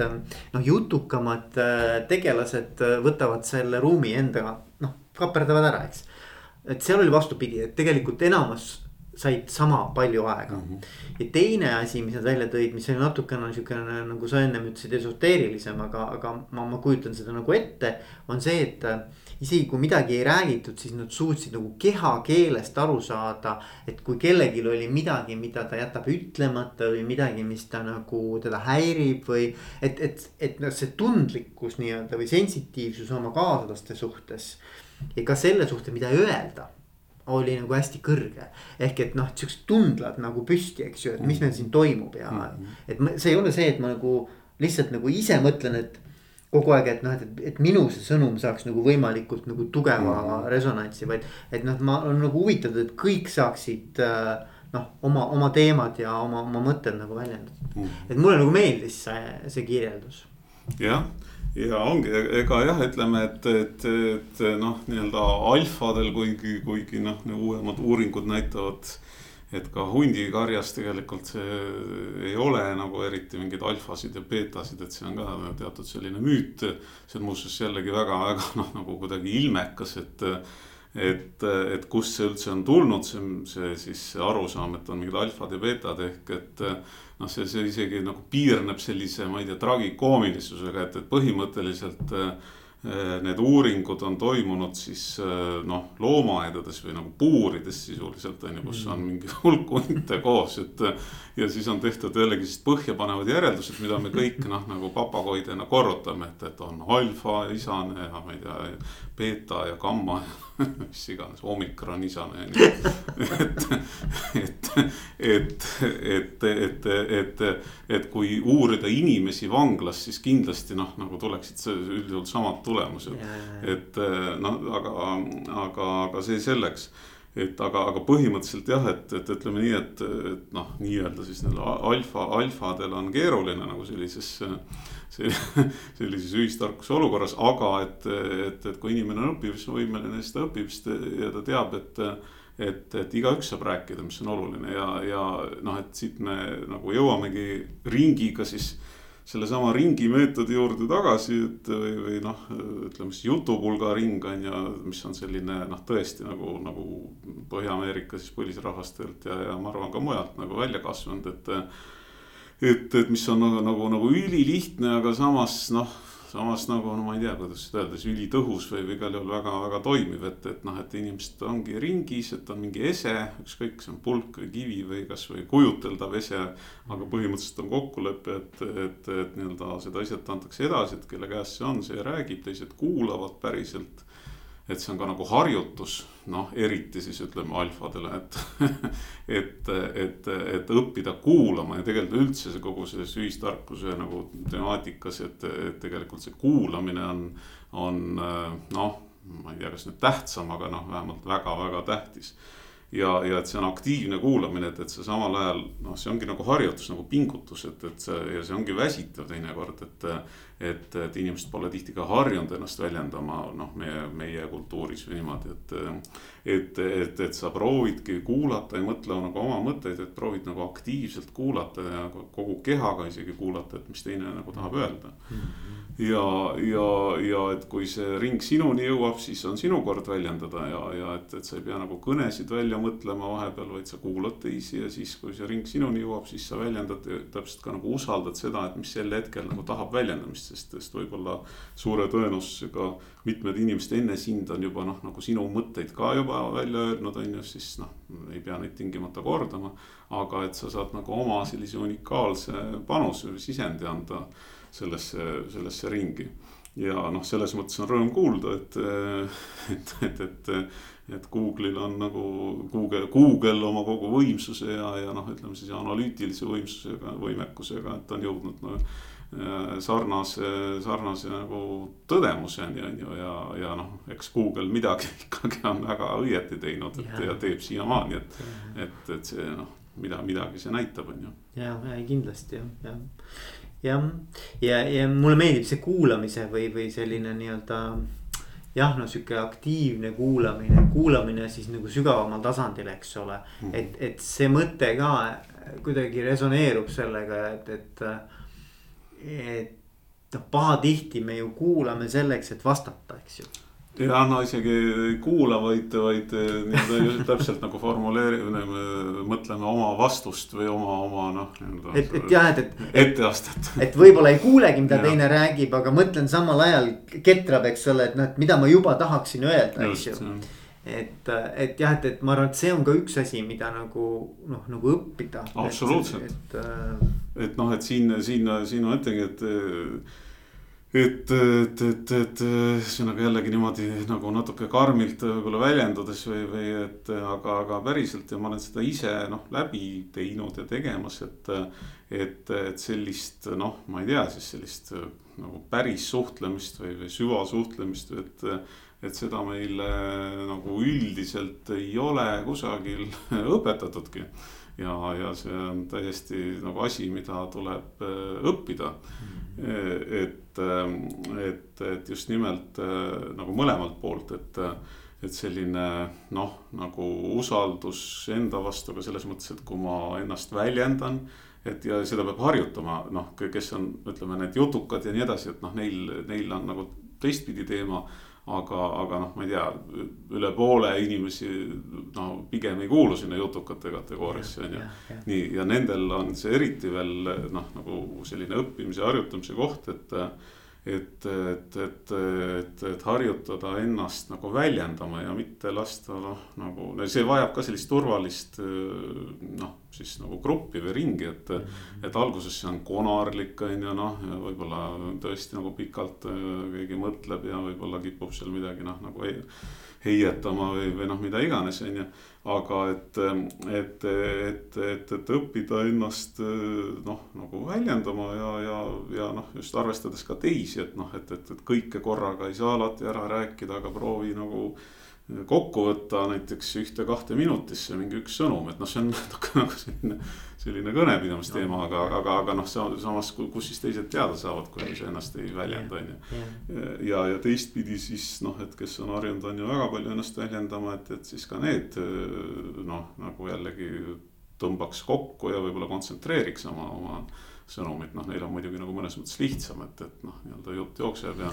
Speaker 1: noh, jutukamad äh, tegelased äh, võtavad selle ruumi enda noh, kaaperdavad ära, eks. Et seal oli vastupidi, et tegelikult enamus said sama palju aega mm. -hmm. ja teine asi, mis nad välja tõid, mis oli natukene niisugune nagu sa ennem ütlesid, esoteerilisem, aga, aga ma, ma kujutan seda nagu ette. on see, et äh, isegi kui midagi ei räägitud, siis nad suutsid nagu kehakeelest aru saada. et kui kellelgi oli midagi, mida ta jätab ütlemata või midagi, mis ta nagu teda häirib või. et, et, et noh, see tundlikkus nii-öelda või sensitiivsus oma kaaslaste suhtes. Ja ka selle suhtes, mida öelda oli nagu hästi kõrge. ehk et noh, siuksed tundlad nagu püsti, eks ju, et mis meil siin toimub ja mm. -hmm. et ma, see ei ole see, et ma nagu lihtsalt nagu ise mõtlen, et kogu aeg, et noh, et, et minu see sõnum saaks nagu võimalikult nagu tugeva mm -hmm. resonantsi, vaid. et noh, ma olen nagu huvitatud, et kõik saaksid äh, noh, oma, oma teemad ja oma, oma mõtted nagu väljendada mm. -hmm. et mulle nagu meeldis see, see kirjeldus.
Speaker 2: jah ja ongi, ega jah, ütleme, et, et, et noh, nii-öelda alfadel, kuigi, kuigi noh, uuemad uuringud näitavad. et ka hundikarjas tegelikult see ei ole nagu eriti mingeid alfasid ja beetasid, et see on ka teatud selline müüt. see on muuseas jällegi väga-väga noh, nagu kuidagi ilmekas, et et, et kust see üldse on tulnud, see, see siis see arusaam, et on mingid alfad ja beetad ehk et. noh, see, see isegi nagu piirneb sellise, ma ei tea, tragikoomilisusega, et, et põhimõtteliselt Need uuringud on toimunud siis noh, loomaaedades või nagu puurides sisuliselt on ju, kus on mm. mingi hulk hunte koos, et. ja siis on tehtud jällegi siis põhjapanevad järeldused, mida me kõik noh, nagu papagoidena korrutame, et, et on alfa isane ja ma ei tea, beeta ja gamma ja mis iganes, omikron isane ja nii. et, et, et, et, et, et, et kui uurida inimesi vanglas, siis kindlasti noh, nagu tuleksid üldjuhul samad tulemused. et noh, aga, aga, aga see selleks et aga, aga põhimõtteliselt jah, et, et ütleme nii, et, et noh, nii-öelda siis nendel alfa, alfadel on keeruline nagu sellises sellises ühistarkuse olukorras, aga et, et, et kui inimene on õppimisvõimeline, siis ta õpib, siis ta ja ta teab, et. et, et igaüks saab rääkida, mis on oluline ja, ja noh, et siit me nagu jõuamegi ringiga siis sellesama ringi meetodi juurde tagasi, et või, või noh, ütleme siis jutupulga ring on ju, mis on selline noh, tõesti nagu, nagu Põhja-Ameerika siis põlisrahvastelt ja, ja ma arvan ka mujalt nagu välja kasvanud, et et, et mis on nagu, nagu, nagu ülilihtne, aga samas noh, samas nagu no ma ei tea, kuidas seda öelda, siis ülitõhus või, või igal juhul väga-väga toimiv, et, et noh, et inimesed ongi ringis, et on mingi ese, ükskõik, kas on pulk või kivi või kasvõi kujuteldav ese. aga põhimõtteliselt on kokkulepe, et, et, et nii-öelda seda eset antakse edasi, et kelle käes see on, see räägib, teised kuulavad päriselt et see on ka nagu harjutus, noh, eriti siis ütleme alfadele, et et, et, et õppida kuulama ja tegelikult üldse see kogu selles ühistarkuse nagu temaatikas, et, et tegelikult see kuulamine on, on noh, ma ei tea, kas nüüd tähtsam, aga noh, vähemalt väga-väga tähtis ja, ja et see on aktiivne kuulamine, et, et see samal ajal noh, see ongi nagu harjutus, nagu pingutus, et, et see ja see ongi väsitav teinekord, et. Et, et inimesed pole tihti ka harjunud ennast väljendama noh, meie, meie kultuuris või niimoodi, et. et, et, et sa proovidki kuulata, ei mõtle nagu oma mõtteid, et proovid nagu aktiivselt kuulata ja kogu kehaga isegi kuulata, et mis teine nagu tahab öelda mm. -hmm ja, ja, ja et kui see ring sinuni jõuab, siis on sinu kord väljendada ja, ja et, et sa ei pea nagu kõnesid välja mõtlema vahepeal, vaid sa kuulad teisi ja siis, kui see ring sinuni jõuab, siis sa väljendad täpselt ka nagu usaldad seda, et mis sel hetkel nagu tahab väljendamist, sest võib-olla suure tõenäosusega mitmed inimesed enne sind on juba noh, nagu sinu mõtteid ka juba välja öelnud, on ju, siis noh, ei pea neid tingimata kordama. aga et sa saad nagu oma sellise unikaalse panuse või sisendi anda sellesse, sellesse ringi. ja noh, selles mõttes on rõõm kuulda, et, et, et, et, et Google'il on nagu Google, Google oma kogu võimsuse ja, ja noh, ütleme siis analüütilise võimsusega, võimekusega, et on jõudnud no, sarnase, sarnase nagu tõdemuseni on ju ja, ja noh, eks Google midagi ikkagi on väga õieti teinud, et ja, ja teeb siiamaani, et, et, et see noh, mida, midagi see näitab, on ju.
Speaker 1: ja, ja kindlasti jah, jah jah, ja, ja mulle meeldib see kuulamise või, või selline nii-öelda jah, no sihuke aktiivne kuulamine, kuulamine siis nagu sügavamal tasandil, eks ole mm. -hmm. et, et see mõte ka kuidagi resoneerub sellega, et, et, et noh, pahatihti me ju kuulame selleks, et vastata, eks ju
Speaker 2: ja no isegi ei kuula, vaid, vaid eh, nii-öelda täpselt nagu formuleerime, mõtleme oma vastust või oma, oma noh.
Speaker 1: et, et jah, et, et.
Speaker 2: etteastet.
Speaker 1: et võib-olla ei kuulegi, mida ja. teine räägib, aga mõtlen samal ajal ketrab, eks ole, et noh, et mida ma juba tahaksin öelda, eks ju. Et, et jah, et, et ma arvan, et see on ka üks asi, mida nagu noh, nagu õppida.
Speaker 2: absoluutselt, et, et, et noh, et siin, siin, siin ma ütlengi, et et, et, et, et ühesõnaga jällegi niimoodi nagu natuke karmilt võib-olla väljendudes või, või et aga, aga päriselt ja ma olen seda ise noh läbi teinud ja tegemas, et. et, et sellist noh, ma ei tea siis sellist nagu päris suhtlemist või, või süvasuhtlemist, et. Et seda meil nagu üldiselt ei ole kusagil õpetatudki ja, ja see on täiesti nagu asi, mida tuleb õppida mm et, et, et just nimelt nagu mõlemalt poolt, et, et selline noh, nagu usaldus enda vastu ka selles mõttes, et kui ma ennast väljendan et ja seda peab harjutama, noh, kes on, ütleme, need jutukad ja nii edasi, et noh, neil, neil on nagu teistpidi teema. Aga, aga noh, ma ei tea, üle poole inimesi no pigem ei kuulu sinna jutukate kategooriasse on ju. nii ja nendel on see eriti veel noh, nagu selline õppimise, harjutamise koht, et et, et, et, et, et harjutada ennast nagu väljendama ja mitte lasta noh, nagu see vajab ka sellist turvalist noh, siis nagu gruppi või ringi, et. -hmm. et alguses see on konarlik on ju noh, võib-olla tõesti nagu pikalt keegi mõtleb ja võib-olla kipub seal midagi noh, nagu ei heietama või, või noh, mida iganes, on ju. aga et, et, et, et, et õppida ennast noh, nagu väljendama ja, ja, ja noh, just arvestades ka teisi, et noh, et, et, et kõike korraga ei saa alati ära rääkida, aga proovi nagu kokku võtta näiteks ühte-kahte minutisse mingi üks sõnum, et noh, see on natuke nagu selline, selline kõnepidamisteema, aga, aga, aga noh, samas, kus siis teised teada saavad, kui sa ennast ei väljenda, on ju. ja, ja teistpidi siis noh, et kes on harjunud, on ju väga palju ennast väljendama, et, et siis ka need noh, nagu jällegi tõmbaks kokku ja võib-olla kontsentreeriks oma, oma sõnumit, noh, neil on muidugi nagu mõnes mõttes lihtsam, et, et noh, nii-öelda jutt jookseb ja.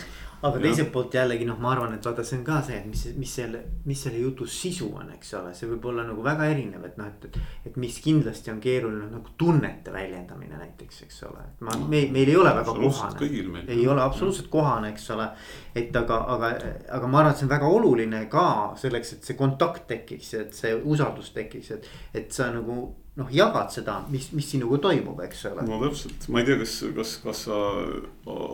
Speaker 1: aga teiselt poolt jällegi noh, ma arvan, et vaata, see on ka see, et mis, mis selle, mis selle jutu sisu on, eks ole, see võib olla nagu väga erinev, et noh, et, et. et mis kindlasti on keeruline nagu tunnete väljendamine näiteks, eks ole, et ma no,, meil, meil ei ole väga kohane. ei ole absoluutselt kohane, eks ole. et aga, aga, aga ma arvan, et see on väga oluline ka selleks, et see kontakt tekiks, et see usaldus tekiks, et, et sa nagu noh, jagad seda, mis, mis sinuga toimub, eks ole.
Speaker 2: no täpselt, ma ei tea, kas, kas, kas sa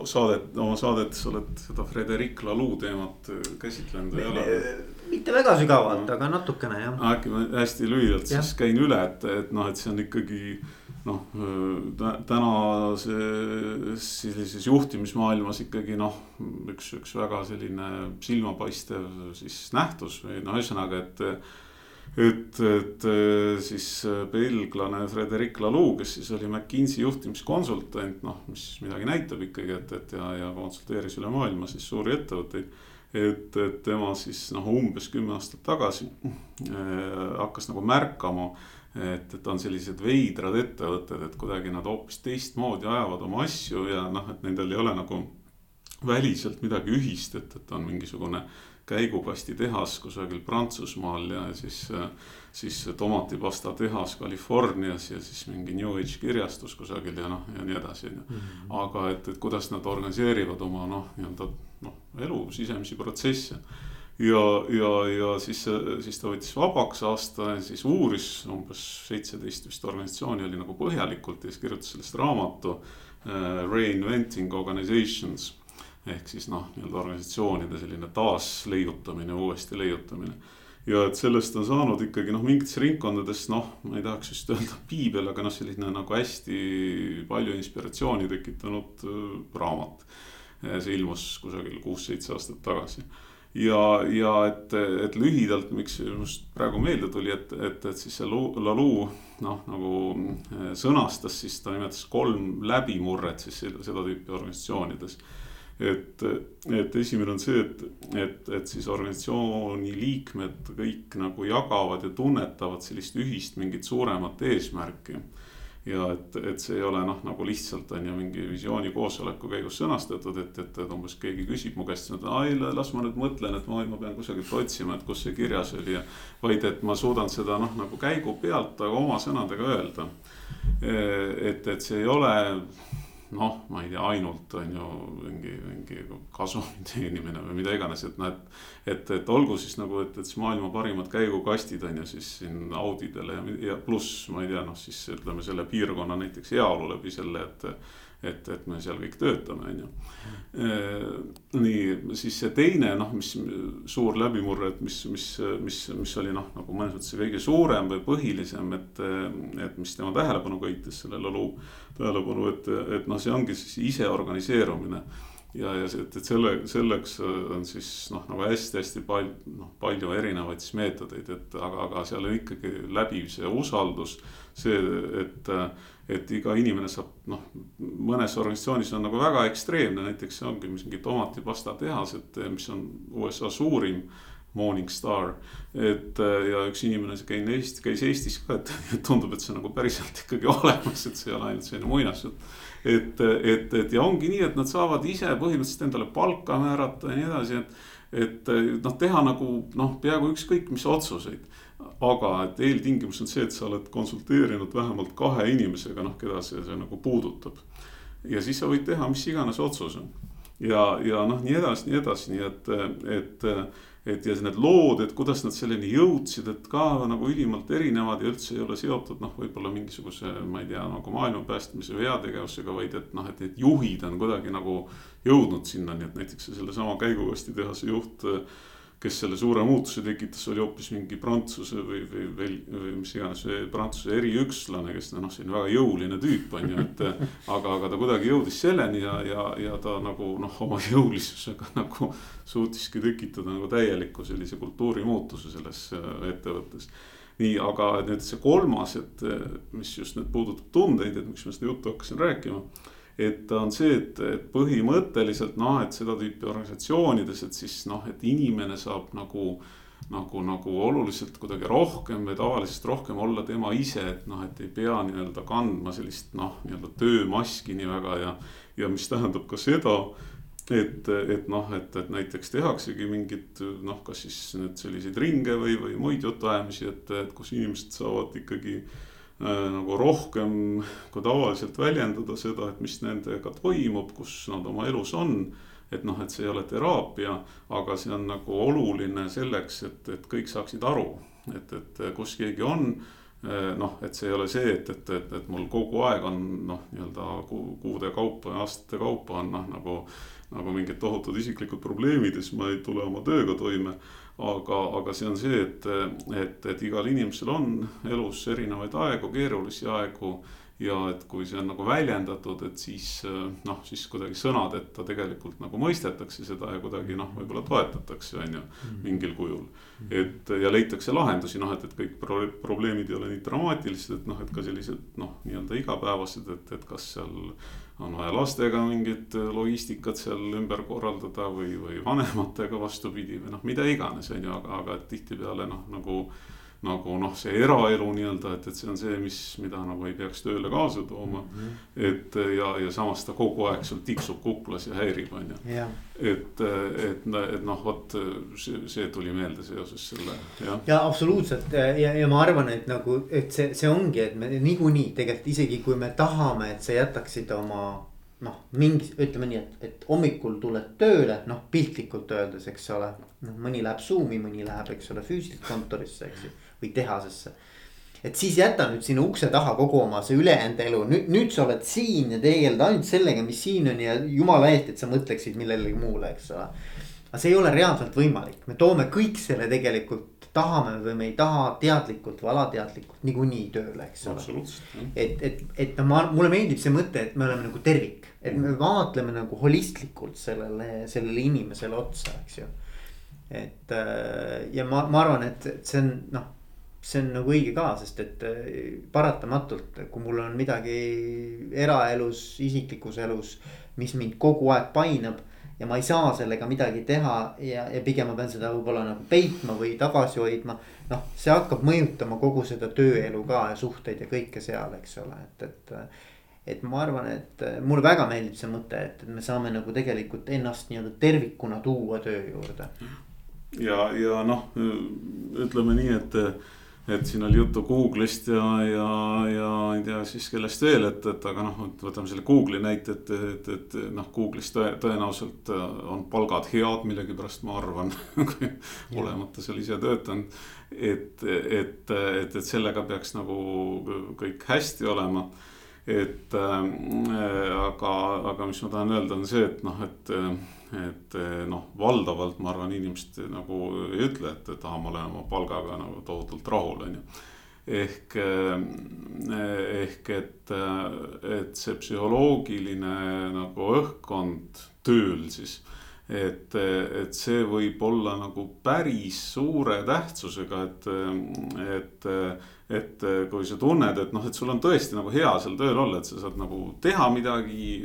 Speaker 2: saadet, oma saadetes oled seda Frederic Laloux teemat käsitlenud või ei ole?
Speaker 1: mitte väga sügavalt no., aga natukene jah.
Speaker 2: äkki ma hästi lühidalt ja. siis käin üle, et, et noh, et see on ikkagi noh, tänases sellises juhtimismaailmas ikkagi noh, üks, üks väga selline silmapaistev siis nähtus või no ühesõnaga, et et, et äh, siis äh, belglane Frederic Laloux, kes siis oli McKinsey juhtimiskonsultant, noh, mis midagi näitab ikkagi, et, et ja, ja konsulteeris üle maailma siis suuri ettevõtteid. et, et tema siis noh, umbes kümme aastat tagasi äh, hakkas nagu märkama, et, et on sellised veidrad ettevõtted, et kuidagi nad hoopis teistmoodi ajavad oma asju ja noh, et nendel ei ole nagu väliselt midagi ühist, et, et on mingisugune käigukasti tehas kusagil Prantsusmaal ja siis, siis tomatipasta tehas Californias ja siis mingi New Age kirjastus kusagil ja noh, ja nii edasi, on ju. Mhm. aga et, et kuidas nad organiseerivad oma noh, nii-öelda noh, elu sisemisi protsesse ja, ja, ja siis, siis ta võttis vabaks aasta ja siis uuris umbes seitseteist vist organisatsiooni oli nagu põhjalikult ja siis kirjutas sellest raamatu uh,. Reinventing organizations ehk siis noh, nii-öelda organisatsioonide selline taasleiutamine, uuesti leiutamine. ja et sellest on saanud ikkagi noh, mingites ringkondades noh, ma ei tahaks just öelda piibel, aga noh, selline nagu hästi palju inspiratsiooni tekitanud äh, raamat. see ilmus kusagil kuus-seitse aastat tagasi ja, ja et, et lühidalt, miks just praegu meelde tuli, et, et, et siis see Laluu noh, nagu äh, sõnastas, siis ta nimetas kolm läbimurret siis seda tüüpi organisatsioonides et, et esimene on see, et, et, et siis organisatsiooni liikmed kõik nagu jagavad ja tunnetavad sellist ühist mingit suuremat eesmärki. ja et, et see ei ole noh, nagu lihtsalt on ju mingi visiooni koosoleku käigus sõnastatud, et, et, et umbes keegi küsib mu käest, et ai, las ma nüüd mõtlen, et ma, ma pean kusagilt otsima, et kus see kirjas oli ja. vaid et ma suudan seda noh, nagu käigu pealt, aga oma sõnadega öelda. et, et see ei ole noh, ma ei tea, ainult on ju mingi, mingi kasumi teenimine või mida iganes, et noh, et. et, et olgu siis nagu, et, et siis maailma parimad käigukastid on ju siis siin Audidele ja, ja pluss ma ei tea, noh siis ütleme selle piirkonna näiteks heaolu läbi selle, et et, et me seal kõik töötame, on ju. nii, siis see teine noh, mis suur läbimurre, et mis, mis, mis, mis oli noh, nagu mõnes mõttes see kõige suurem või põhilisem, et, et mis tema tähelepanu köitis, selle laulu tähelepanu, et, et noh, see ongi siis iseorganiseerumine ja, ja see, et, et selle, selleks on siis noh, nagu hästi-hästi palju, noh, palju erinevaid siis meetodeid, et aga, aga seal on ikkagi läbiv see usaldus. see, et et iga inimene saab noh, mõnes organisatsioonis on nagu väga ekstreemne, näiteks see ongi mingi tomatipasta tehas, et mis on USA suurim. Morningstar, et ja üks inimene käin Eesti, käis Eestis ka, et tundub, et see nagu päriselt ikkagi olemas, et see ei ole ainult selline muinasjutt et, et, et ja ongi nii, et nad saavad ise põhimõtteliselt endale palka määrata ja nii edasi, et. et noh, teha nagu noh, peaaegu ükskõik mis otsuseid. aga et eeltingimus on see, et sa oled konsulteerinud vähemalt kahe inimesega, noh, keda see, see nagu puudutab. ja siis sa võid teha mis iganes otsuse ja, ja noh, nii edasi, nii edasi, nii et, et et ja need lood, et kuidas nad selleni jõudsid, et ka nagu ülimalt erinevad ja üldse ei ole seotud noh, võib-olla mingisuguse, ma ei tea, nagu maailma päästmise või heategevusega, vaid et noh, et need juhid on kuidagi nagu jõudnud sinna, nii et näiteks sellesama käigukastitehase juht kes selle suure muutuse tekitas, oli hoopis mingi Prantsuse või, või veel või mis iganes Prantsuse eriükslane, kes noh, selline väga jõuline tüüp on ju, et. aga, aga ta kuidagi jõudis selleni ja, ja, ja ta nagu noh, oma jõulisusega nagu suutiski tekitada nagu täieliku sellise kultuurimuutuse selles äh, ettevõttes nii, aga nüüd see kolmas, et mis just nüüd puudutab tundeid, et miks ma seda juttu hakkasin rääkima et on see, et, et põhimõtteliselt noh, et seda tüüpi organisatsioonides, et siis noh, et inimene saab nagu nagu, nagu oluliselt kuidagi rohkem või tavalisest rohkem olla tema ise, et noh, et ei pea nii-öelda kandma sellist noh, nii-öelda töömaski nii väga ja. ja mis tähendab ka seda, et, et noh, et, et näiteks tehaksegi mingit noh, kas siis nüüd selliseid ringe või, või muid jutuajamisi, et, et kus inimesed saavad ikkagi nagu rohkem kui tavaliselt väljendada seda, et mis nendega toimub, kus nad oma elus on. et noh, et see ei ole teraapia, aga see on nagu oluline selleks, et, et kõik saaksid aru, et, et kus keegi on äh, noh, et see ei ole see, et, et, et, et mul kogu aeg on noh, nii-öelda kuude kaupa ja aastate kaupa on noh, nagu. nagu mingid tohutud isiklikud probleemid ja siis ma ei tule oma tööga toime aga, aga see on see, et, et, et igal inimesel on elus erinevaid aegu, keerulisi aegu. Ja et kui see on nagu väljendatud, et siis noh, siis kuidagi sõnadeta tegelikult nagu mõistetakse seda ja kuidagi noh, võib-olla toetatakse, on ju, mm. mingil kujul. et ja leitakse lahendusi, noh, et, et kõik pro probleemid ei ole nii dramaatilised, et noh, et ka sellised noh, nii-öelda igapäevased, et, et kas seal on vaja lastega mingit äh, logistikat seal ümber korraldada või, või vanematega vastupidi või noh, mida iganes, on ju, aga, aga tihtipeale noh, nagu nagu noh, see eraelu nii-öelda, et, et see on see, mis, mida nagu ei peaks tööle kaasa tooma mm. -hmm. et ja, ja samas ta kogu aeg sul tiksub kuklas ja häirib, on ju. et, et, et noh, vot see, see tuli meelde seoses selle,
Speaker 1: jah. ja absoluutselt ja, ja ma arvan, et nagu, et see, see ongi, et me niikuinii tegelikult isegi kui me tahame, et sa jätaksid oma noh, mingi, ütleme nii, et, et hommikul tuled tööle, noh piltlikult öeldes, eks ole. noh, mõni läheb Zoom'i, mõni läheb, eks ole, füüsiliselt kontorisse, eks ju, või tehasesse. et siis jäta nüüd sinna ukse taha kogu oma see ülejäänud elu, nüüd, nüüd sa oled siin ja tegeled ainult sellega, mis siin on ja jumala eest, et sa mõtleksid millelegi muule, eks ole. aga see ei ole reaalselt võimalik, me toome kõik selle tegelikult tahame või me ei taha teadlikult või alateadlikult niikuinii tööle, eks ole. et, et, et ma, mulle meeldib see mõte, et me oleme nagu tervik, et me vaatleme nagu holistlikult sellele, sellele inimesele otsa, eks ju. et äh, ja ma, ma arvan, et, et see on noh, see on nagu õige ka, sest et äh, paratamatult, kui mul on midagi eraelus, isiklikus elus, mis mind kogu aeg painab ja ma ei saa sellega midagi teha ja, ja pigem ma pean seda võib-olla nagu peitma või tagasi hoidma. noh, see hakkab mõjutama kogu seda tööelu ka ja suhteid ja kõike seal, eks ole, et, et. et ma arvan, et mulle väga meeldib see mõte, et me saame nagu tegelikult ennast nii-öelda tervikuna tuua töö juurde.
Speaker 2: ja, ja noh, ütleme nii, et et siin oli juttu Google'ist ja, ja, ja ei tea siis kellest veel, et, et aga noh, võtame selle Google'i näite, et, et, et noh, Google'is tõe, tõenäoliselt on palgad head millegipärast, ma arvan olemata seal ise töötanud. et, et, et, et sellega peaks nagu kõik hästi olema. et äh, aga, aga mis ma tahan öelda, on see, et noh, et et eh, noh, valdavalt ma arvan, inimesed nagu ei ütle, et, et ah, ma olen oma palgaga nagu tohutult rahul, on ju. ehk, eh, ehk et, et see psühholoogiline nagu õhkkond tööl siis et, et see võib olla nagu päris suure tähtsusega, et, et, et kui sa tunned, et noh, et sul on tõesti nagu hea seal tööl olla, et sa saad nagu teha midagi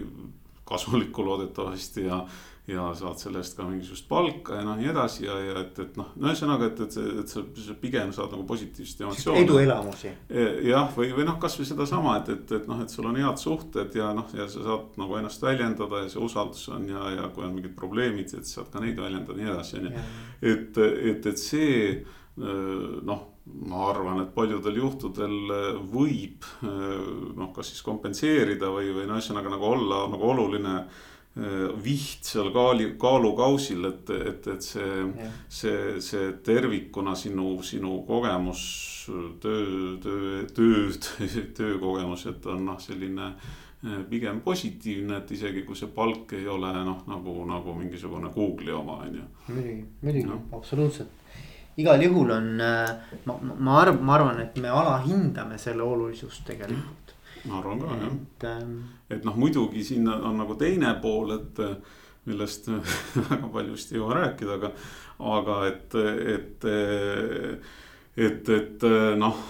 Speaker 2: kasulikku loodetavasti ja ja saad selle eest ka mingisugust palka ja noh, nii edasi ja, ja et, et noh, no ühesõnaga, et, et, et sa, sa pigem saad nagu positiivset emotsiooni.
Speaker 1: eduelamusi.
Speaker 2: jah, või, või noh, kasvõi sedasama, et, et, et noh, et sul on head suhted ja noh, ja sa saad nagu ennast väljendada ja see usaldus on ja, ja kui on mingid probleemid, et saad ka neid väljendada ja nii edasi, on ju. et, et, et see noh ma arvan, et paljudel juhtudel võib noh, kas siis kompenseerida või, või no ühesõnaga nagu olla nagu oluline Äh, viht seal kaali, kaalukausil, et, et, et see, see, see tervikuna sinu, sinu kogemus, töö, töö, töö, töökogemus, et on noh, selline äh, pigem positiivne, et isegi kui see palk ei ole noh, nagu, nagu mingisugune Google'i oma, on ju.
Speaker 1: muidugi, muidugi no., absoluutselt. igal juhul on, äh, ma, ma arvan, ma arvan, et me alahindame selle olulisust tegelikult
Speaker 2: ma arvan ka jah, et, ähm, et noh, muidugi siin on, on nagu teine pool, et millest väga palju vist ei jõua rääkida, aga, aga et, et, et, et noh,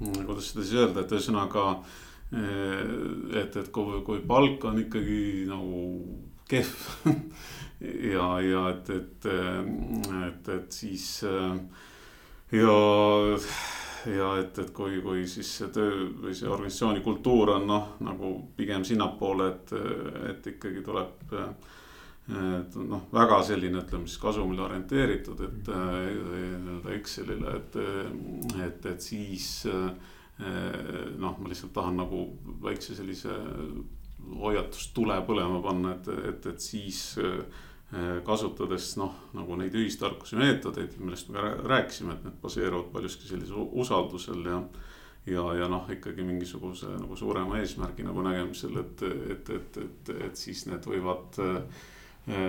Speaker 2: kuidas seda siis öelda, et ühesõnaga. et, et kui, kui palk on ikkagi nagu kehv ja, ja et, et, et, et siis ja ja et, et kui, kui siis see töö või see organisatsiooni kultuur on noh, nagu pigem sinnapoole, et, et ikkagi tuleb. et noh, väga selline, ütleme siis kasumile orienteeritud, et nii-öelda Excelile, et, et, et siis. noh, ma lihtsalt tahan nagu väikse sellise hoiatust tule põlema panna, et, et, et siis kasutades noh, nagu neid ühistarkuse meetodeid, millest me ka rääkisime, et need baseeruvad paljuski sellisel usaldusel ja. ja, ja noh, ikkagi mingisuguse nagu suurema eesmärgi nagu nägemisel, et, et, et, et, et siis need võivad äh,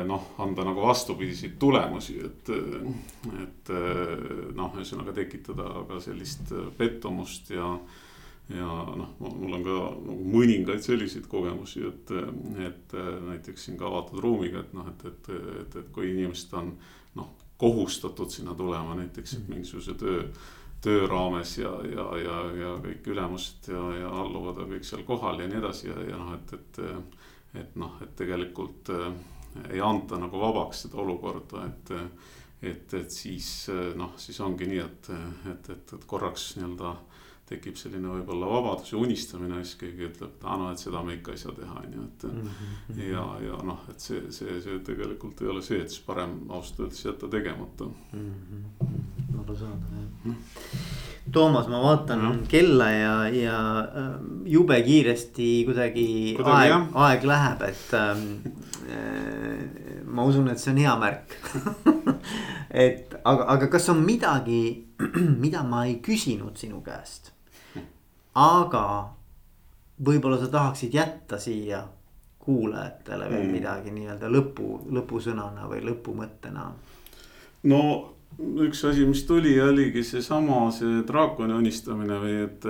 Speaker 2: noh, anda nagu vastupidiseid tulemusi, et, et noh, ühesõnaga tekitada ka sellist pettumust ja ja noh, mul on ka nagu mõningaid selliseid kogemusi, et, et näiteks siin ka avatud ruumiga, et noh, et, et, et, et kui inimesed on noh, kohustatud sinna tulema näiteks mm. mingisuguse töö, töö raames ja, ja, ja, ja kõik ülemused ja, ja alluvad on kõik seal kohal ja nii edasi ja, ja noh, et, et. et noh, et tegelikult ei anta nagu vabaks seda olukorda, et, et, et siis noh, siis ongi nii, et, et, et, et korraks nii-öelda tekib selline võib-olla vabadus ja unistamine, siis keegi ütleb, et aa no, et seda me ikka ei saa teha, on ju, et mm. -hmm. ja, ja noh, et see, see, see tegelikult ei ole see, et siis parem ausalt öeldes jätta tegemata mm.
Speaker 1: -hmm. arusaadav jah. -hmm. Toomas, ma vaatan -hmm. kella ja, ja äh, jube kiiresti kuidagi, kuidagi aeg, aeg läheb, et ähm, äh, ma usun, et see on hea märk et aga, aga kas on midagi, mida ma ei küsinud sinu käest? Aga võib-olla sa tahaksid jätta siia kuulajatele veel mm. midagi nii-öelda lõpu, lõpusõnana või lõpumõttena?
Speaker 2: no üks asi, mis tuli, oligi seesama, see draakoni unistamine või et,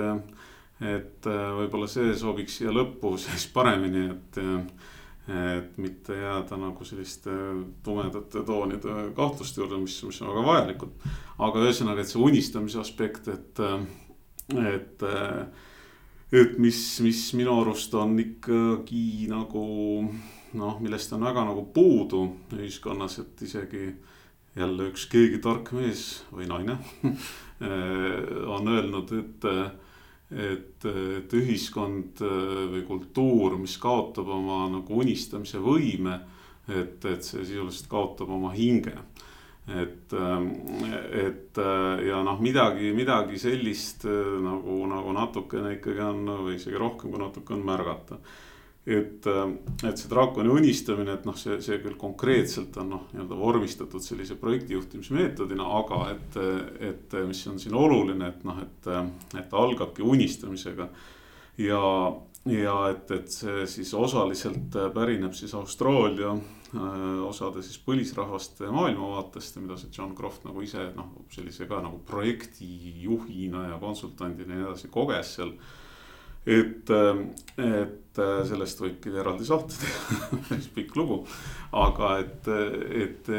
Speaker 2: et võib-olla see sobiks siia lõppu siis paremini, et et mitte jääda nagu selliste tumedate toonide kahtluste juurde, mis, mis on väga vajalikud. aga ühesõnaga, et see unistamise aspekt, et et, et mis, mis minu arust on ikkagi nagu noh, millest on väga nagu puudu ühiskonnas, et isegi jälle üks keegi tark mees või naine on öelnud, et, et, et ühiskond või kultuur, mis kaotab oma nagu unistamise võime, et, et see sisuliselt kaotab oma hinge et, ähm, et äh, ja noh, midagi, midagi sellist äh, nagu, nagu natukene ikkagi on või isegi rohkem kui natuke on märgata. et, äh, et see draakoni unistamine, et noh, see, see küll konkreetselt on noh, nii-öelda vormistatud sellise projektijuhtimise meetodina, aga et, et mis on siin oluline, et noh, et, et algabki unistamisega. ja, ja et, et see siis osaliselt pärineb siis Austraalia osade siis põlisrahvaste maailmavaatest mida see John Croft nagu ise noh, sellise ka nagu projektijuhina ja konsultandina ja nii edasi koges seal. et, äh, et äh, sellest võibki eraldi saate teha päris pikk lugu. aga et, et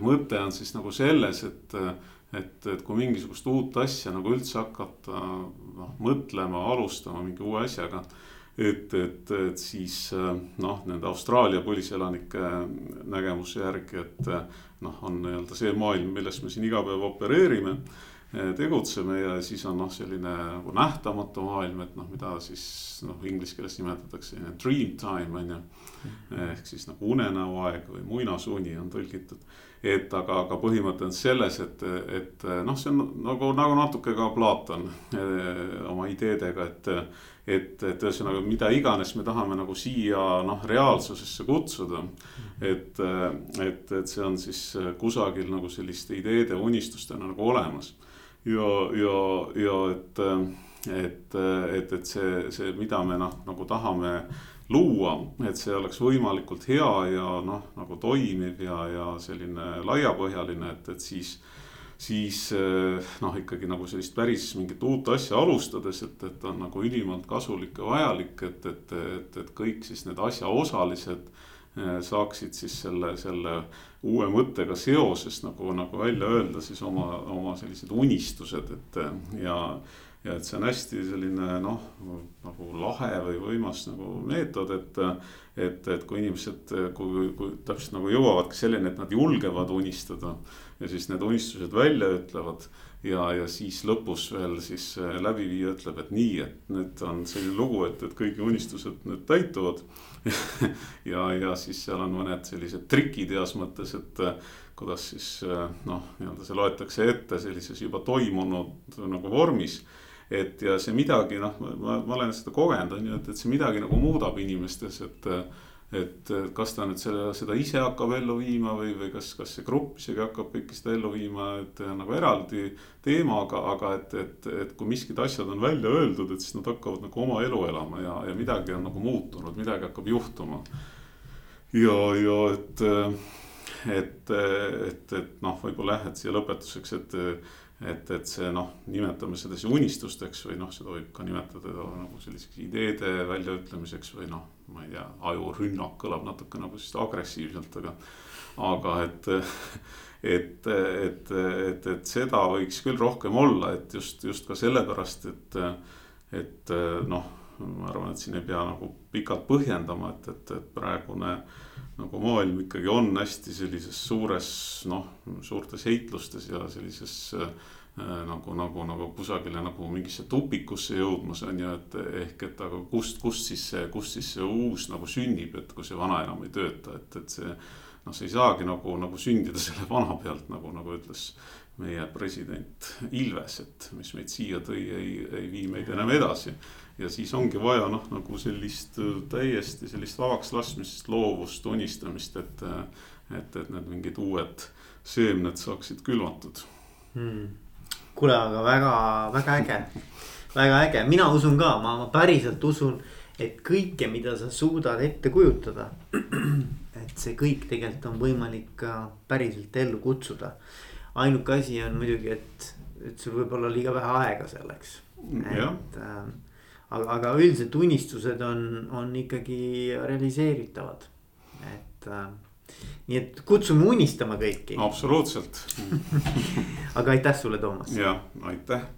Speaker 2: mõte on siis nagu selles, et, et, et kui mingisugust uut asja nagu üldse hakata noh mõtlema, alustama mingi uue asjaga et, et, et siis noh, nende Austraalia põliselanike nägemuse järgi, et noh, on nii-öelda see maailm, milles me siin iga päev opereerime tegutseme ja siis on noh, selline nagu nähtamatu maailm, et noh, mida siis noh, inglise keeles nimetatakse dream time on ju. ehk siis nagu unenäoaeg või muinasuni on tõlgitud. et aga, aga põhimõte on selles, et, et noh, see on nagu, nagu natuke ka Platon eh, oma ideedega, et. Et, et ühesõnaga, mida iganes me tahame nagu siia noh, reaalsusesse kutsuda. et, et, et see on siis kusagil nagu selliste ideede, unistustena nagu olemas ja, ja, ja et, et, et, et see, see, mida me noh, nagu tahame luua, et see oleks võimalikult hea ja noh, nagu toimiv ja, ja selline laiapõhjaline, et, et siis siis noh, ikkagi nagu sellist päris mingit uut asja alustades, et, et on nagu ülimalt kasulik ja vajalik, et, et, et, et kõik siis need asjaosalised Äh, saaksid siis selle, selle uue mõttega seoses nagu, nagu välja öelda siis oma, oma sellised unistused, et ja. ja et see on hästi selline noh, nagu lahe või võimas nagu meetod, et, et, et kui inimesed, kui, kui täpselt nagu jõuavadki selleni, et nad julgevad unistada. Ja siis need unistused välja ütlevad ja, ja siis lõpus veel siis läbiviija ütleb, et nii, et nüüd on selline lugu, et, et kõigi unistused nüüd täituvad ja, ja siis seal on mõned sellised trikid heas mõttes, et äh, kuidas siis äh, noh, nii-öelda see loetakse ette sellises juba toimunud nagu vormis. et ja see midagi noh, ma, ma olen seda kogenud, on ju, et, et see midagi nagu muudab inimestes, et äh, et kas ta nüüd selle, seda ise hakkab ellu viima või, või kas, kas see grupp isegi hakkab kõike seda ellu viima, et nagu eraldi teemaga, aga et, et, et kui miskid asjad on välja öeldud, et siis nad hakkavad nagu oma elu elama ja, ja midagi on nagu muutunud, midagi hakkab juhtuma. ja, ja et, et, et, et noh, võib-olla jah, et siia lõpetuseks, et et, et see noh, nimetame seda siis unistusteks või noh, seda võib ka nimetada nagu selliseks ideede väljaütlemiseks või noh, ma ei tea, ajurünnak kõlab natuke nagu siis agressiivselt, aga. aga et, et, et, et, et seda võiks küll rohkem olla, et just, just ka sellepärast, et, et noh ma arvan, et siin ei pea nagu pikalt põhjendama, et, et, et praegune nagu maailm ikkagi on hästi sellises suures noh, suurtes heitlustes ja sellises äh, nagu, nagu, nagu kusagile nagu mingisse tupikusse jõudmas on ju, et ehk, et aga kust, kust siis see, kust siis see uus nagu sünnib, et kui see vana enam ei tööta, et, et see. noh, see ei saagi nagu, nagu sündida selle vana pealt nagu, nagu ütles meie president Ilves, et mis meid siia tõi, ei, ei vii meid enam edasi ja siis ongi vaja noh, nagu sellist äh, täiesti sellist vabaks laskmist, loovust, unistamist, et. Äh, et, et need mingid uued seemned saaksid külvatud
Speaker 1: hmm.. Kuule, aga väga, väga äge, väga äge, mina usun ka, ma, ma päriselt usun, et kõike, mida sa suudad ette kujutada. et see kõik tegelikult on võimalik ka päriselt ellu kutsuda. ainuke asi on muidugi, et, et sul võib olla liiga vähe aega selleks. et äh, aga, aga üldiselt unistused on, on ikkagi realiseeritavad, et äh, nii et kutsume unistama kõiki.
Speaker 2: absoluutselt
Speaker 1: aga aitäh sulle, Toomas.
Speaker 2: ja aitäh